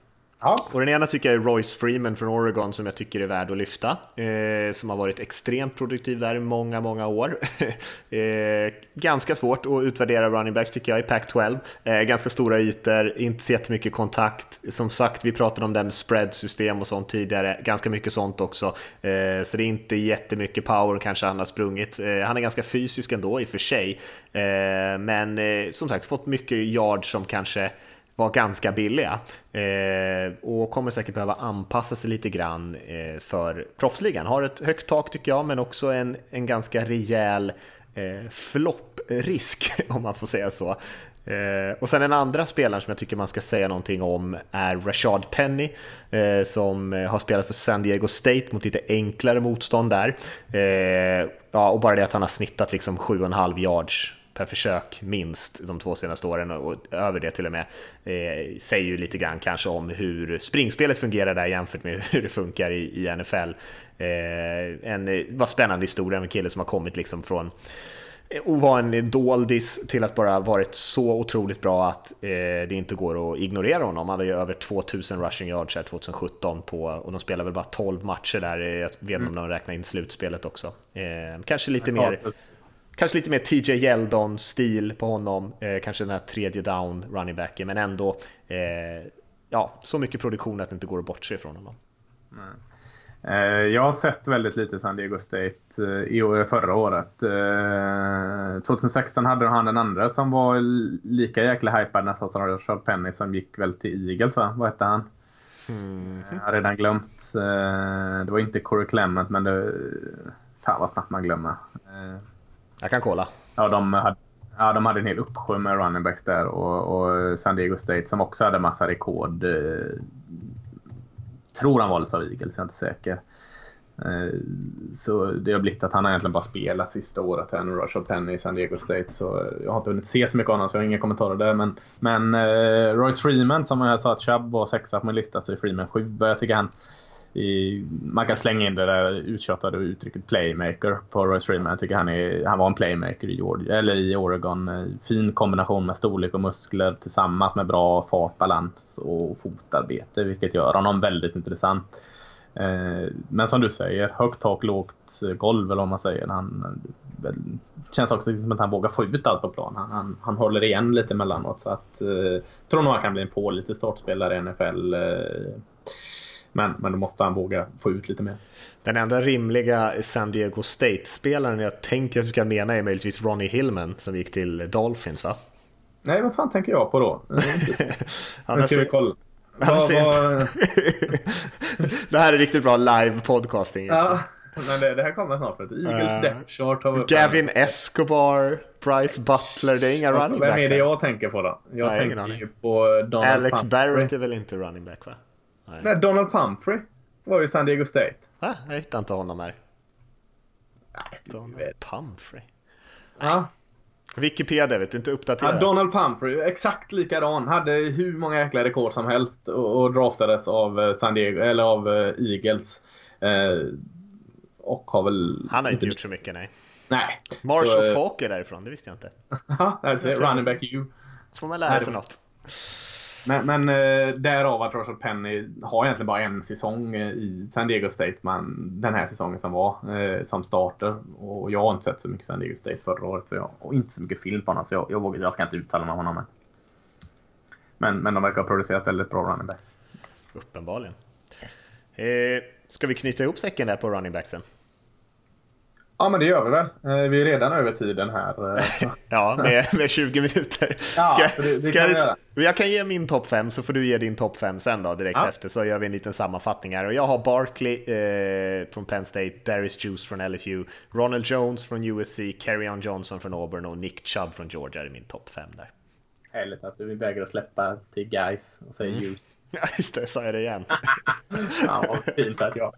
Ja. Och den ena tycker jag är Royce Freeman från Oregon som jag tycker är värd att lyfta. Eh, som har varit extremt produktiv där i många, många år. eh, ganska svårt att utvärdera running backs tycker jag i Pac-12. Eh, ganska stora ytor, inte så jättemycket kontakt. Som sagt, vi pratade om det med spread-system och sånt tidigare. Ganska mycket sånt också. Eh, så det är inte jättemycket power kanske han har sprungit. Eh, han är ganska fysisk ändå i och för sig. Eh, men eh, som sagt, fått mycket yards som kanske var ganska billiga eh, och kommer säkert behöva anpassa sig lite grann eh, för proffsligan. Har ett högt tak tycker jag, men också en, en ganska rejäl eh, flopprisk om man får säga så. Eh, och sen den andra spelaren som jag tycker man ska säga någonting om är Rashad Penny eh, som har spelat för San Diego State mot lite enklare motstånd där. Eh, ja, och bara det att han har snittat liksom 7,5 yards per försök minst de två senaste åren och över det till och med eh, säger ju lite grann kanske om hur springspelet fungerar där jämfört med hur det funkar i, i NFL. Eh, en vad spännande historia med en kille som har kommit liksom från ovanlig doldis till att bara varit så otroligt bra att eh, det inte går att ignorera honom. Han hade ju över 2000 rushing yards här 2017 på, och de spelar väl bara 12 matcher där, jag vet inte om mm. de räknar in slutspelet också. Eh, kanske lite mer Kanske lite mer TJ Yeldon-stil på honom, eh, kanske den här tredje down running backen, men ändå eh, ja, så mycket produktion att det inte går att bortse från honom. Eh, jag har sett väldigt lite San Diego State eh, i förra året. 2016 eh, hade han den andra som var lika jäkla hypad nästan som Rashad Penny som gick väl till Eagles va? Vad hette han? Mm. Jag har redan glömt. Det var inte Corey Clement men det... Fan vad snabbt man glömmer. Jag kan kolla. Ja, de hade, ja, de hade en hel uppsjö med running backs där och, och San Diego State som också hade massa rekord. Eh, tror han valdes av Eagles, jag är inte säker. Eh, så det har blivit att han har egentligen bara spelat sista året här nu, Rashad Penny i San Diego State. Så jag har inte hunnit se så mycket av honom så jag har inga kommentarer där. Men, men eh, Royce Freeman som jag sa att Chubb var sexa på min lista så är Freeman sju. Jag tycker han i, man kan slänga in det där uttjatade uttrycket playmaker på Royce Freeman. Jag tycker han, är, han var en playmaker i, Georgia, eller i Oregon. Fin kombination med storlek och muskler tillsammans med bra fart, balans och fotarbete vilket gör honom väldigt intressant. Eh, men som du säger, högt tak, lågt golv eller vad man säger. Han väl, känns också som att han vågar få ut allt på plan. Han, han, han håller igen lite emellanåt. Så att, eh, tror nog han kan bli en pålitlig startspelare i NFL. Eh, men, men då måste han våga få ut lite mer. Den enda rimliga San Diego State-spelaren jag tänker att du kan mena är möjligtvis Ronnie Hillman som gick till Dolphins va? Nej, vad fan tänker jag på då? Han Nu ska vi kolla. Vad- vad- det här är riktigt bra live podcasting. Ja, men det, det här kommer snart. För att Eagles Eh, depth chart har vi upp Gavin här. Escobar, Bryce Butler, det är inga running Vem är backs. det jag tänker på då? Jag Nej, tänker på Donald Alex Pumphrey. Barrett är väl inte running back va? Nej, Donald Pumphrey var ju San Diego State. Va? Jag hittar inte honom här. Nej, Donald vet. Pumphrey. Ja. Wikipedia vet du, inte uppdaterat. Ja, Donald Pumphrey, exakt likadan. Hade hur många jäkla rekord som helst och, och draftades av eh, San Diego, eller av eh, Eagles. Eh, och har väl... Han har inte gjort så mycket nej. Nej. Marshall Så, Falk är därifrån, det visste jag inte. Ja, där ser ser running back you. Får man lära sig något. Men, men eh, därav att Russell Penny har egentligen bara en säsong eh, i San Diego State. Men den här säsongen som var eh, som starter. Och jag har inte sett så mycket San Diego State förra året. Så jag, och inte så mycket film på honom. Så jag, jag, vågar, jag ska inte uttala mig om honom Men, Men, men de verkar ha producerat väldigt bra running backs. Uppenbarligen. Eh, ska vi knyta ihop säcken där på running backsen? Ja, men det gör vi väl. Eh, vi är redan över tiden här. eh. Ja, med, med 20 minuter. Ja, det- det kan vi göra. jag kan ge min topp 5 så får du ge din topp 5 sen då direkt Ja. efter så gör vi en liten sammanfattning här. Och jag har Barkley eh, från Penn State, Darius Juice från LSU, Ronald Jones från USC, Carrion Johnson från Auburn och Nick Chubb från Georgia i min topp 5 där. Härligt att du vägrar släppa till guys och säger Mm. ljus. Ja, just det, sa jag det igen. Ja, vad fint att jag,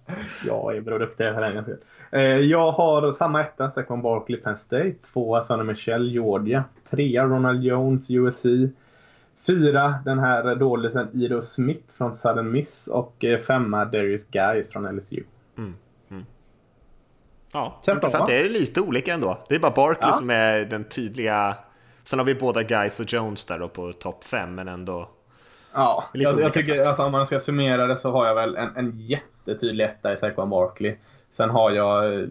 jag är produktiv för den skull. Eh, Jag har samma etta, Saquon Barkley, Penn State. Tvåa, Sonny Michel, Georgia. Trea, Ronald Jones, USC. Fyra, den här dålisen Ido Smith från Southern Miss. Och eh, femma, Darius Guys från LSU. Ja, Känns bra, intressant. va? Det är lite olika ändå. Det är bara Barkley Ja. som är den tydliga... Sen har vi båda Guys och Jones där då på topp 5, men ändå... Ja, jag, jag tycker plats. alltså, om man ska summera det så har jag väl en, en jättetydlig etta i Saquon Barkley. Sen har jag eh,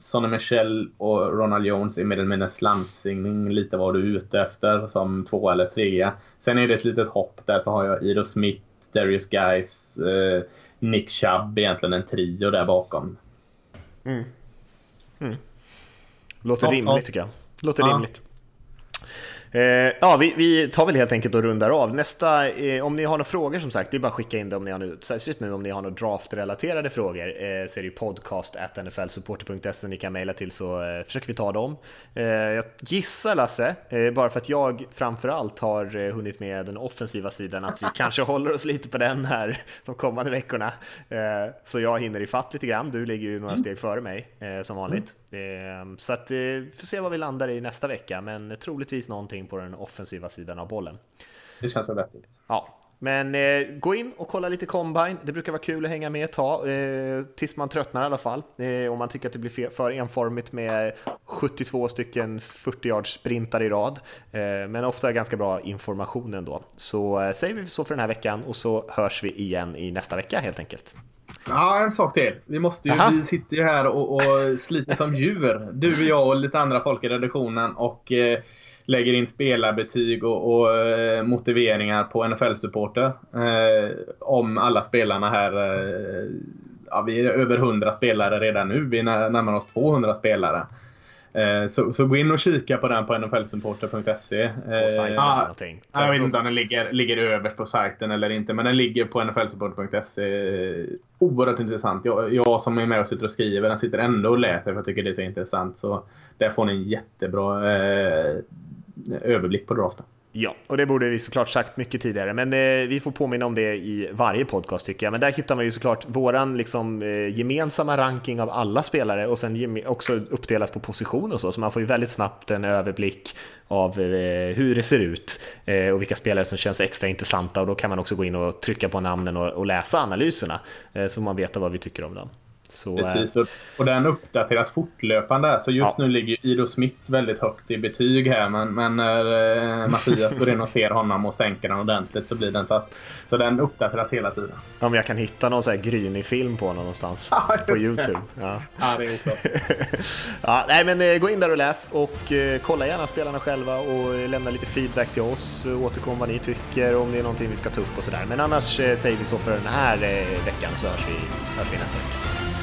Sonny Michel och Ronald Jones i med en med slantsigning, lite vad du är ute efter, som två eller trea. Sen är det ett litet hopp där så har jag Ido Smith, Darius Guys, eh, Nick Chubb, egentligen en trio där bakom. Låter Ja, rimligt så. tycker jag. Låter Ja. rimligt. Eh, ja, vi, vi tar väl helt enkelt och rundar av. Nästa, eh, om ni har några frågor som sagt, det är bara att skicka in det om ni har nu, särskilt nu om ni har några draftrelaterade frågor, eh, så är det ju podcast nflsupporter.se ni kan mejla till så eh, försöker vi ta dem. Eh, jag gissar Lasse, eh, bara för att jag framförallt har hunnit med den offensiva sidan, att vi kanske håller oss lite på den här de kommande veckorna. Så jag hinner ifatt lite grann, du ligger ju några steg före mig som vanligt. Eh, så att, eh, vi får se vad vi landar i nästa vecka, men troligtvis någonting på den offensiva sidan av bollen. Det känns väl vettigt. Ja, men eh, gå in och kolla lite combine. Det brukar vara kul att hänga med ett tag, eh, tills man tröttnar i alla fall. Eh, om man tycker att det blir för enformigt med 72 stycken 40 yards sprintar i rad. Eh, men ofta ganska bra information ändå. Så eh, säger vi så för den här veckan och så hörs vi igen i nästa vecka helt enkelt. Ja, en sak till. Vi, måste ju, Aha. vi sitter ju här och, och sliter som djur. Du och jag och lite andra folk i redaktionen och eh, lägger in spelarbetyg och, och eh, motiveringar på NFL-supporter. Eh, om alla spelarna här. Eh, ja, vi är över 100 spelare redan nu. Vi när- närmar oss 200 spelare. Eh, så, så gå in och kika på den på nflsupporter.se. På sajten någonting. Så jag vet då- inte om den ligger, ligger överst på sajten eller inte, men den ligger på nflsupport.se. Oerhört intressant. Jag, jag som är med och sitter och skriver, den sitter ändå och läser för jag tycker det är så intressant. Så där får ni en jättebra eh, överblick på draften. Ja, och det borde vi såklart sagt mycket tidigare, men eh, vi får påminna om det i varje podcast tycker jag. Men där hittar man ju såklart våran liksom, eh, gemensamma ranking av alla spelare och sen också uppdelat på position och så, så man får ju väldigt snabbt en överblick av eh, hur det ser ut eh, och vilka spelare som känns extra intressanta och då kan man också gå in och trycka på namnen och, och läsa analyserna eh, så man vet vad vi tycker om dem. Så, Precis, och, och den uppdateras fortlöpande. Så just ja. nu ligger Ido Smith väldigt högt i betyg här. Men, men när eh, Mattias går in och ser honom och sänker den ordentligt så blir den satt. Så den uppdateras hela tiden. Om jag kan hitta någon sån här grynig film på honom någonstans på Youtube. Ja, ja det är också. ja, nej, men eh, gå in där och läs och eh, kolla gärna spelarna själva och lämna lite feedback till oss. Återkom vad ni tycker om det är någonting vi ska ta upp och sådär. Men annars eh, säger vi så för den här eh, veckan så hörs vi, hörs vi nästa vecka.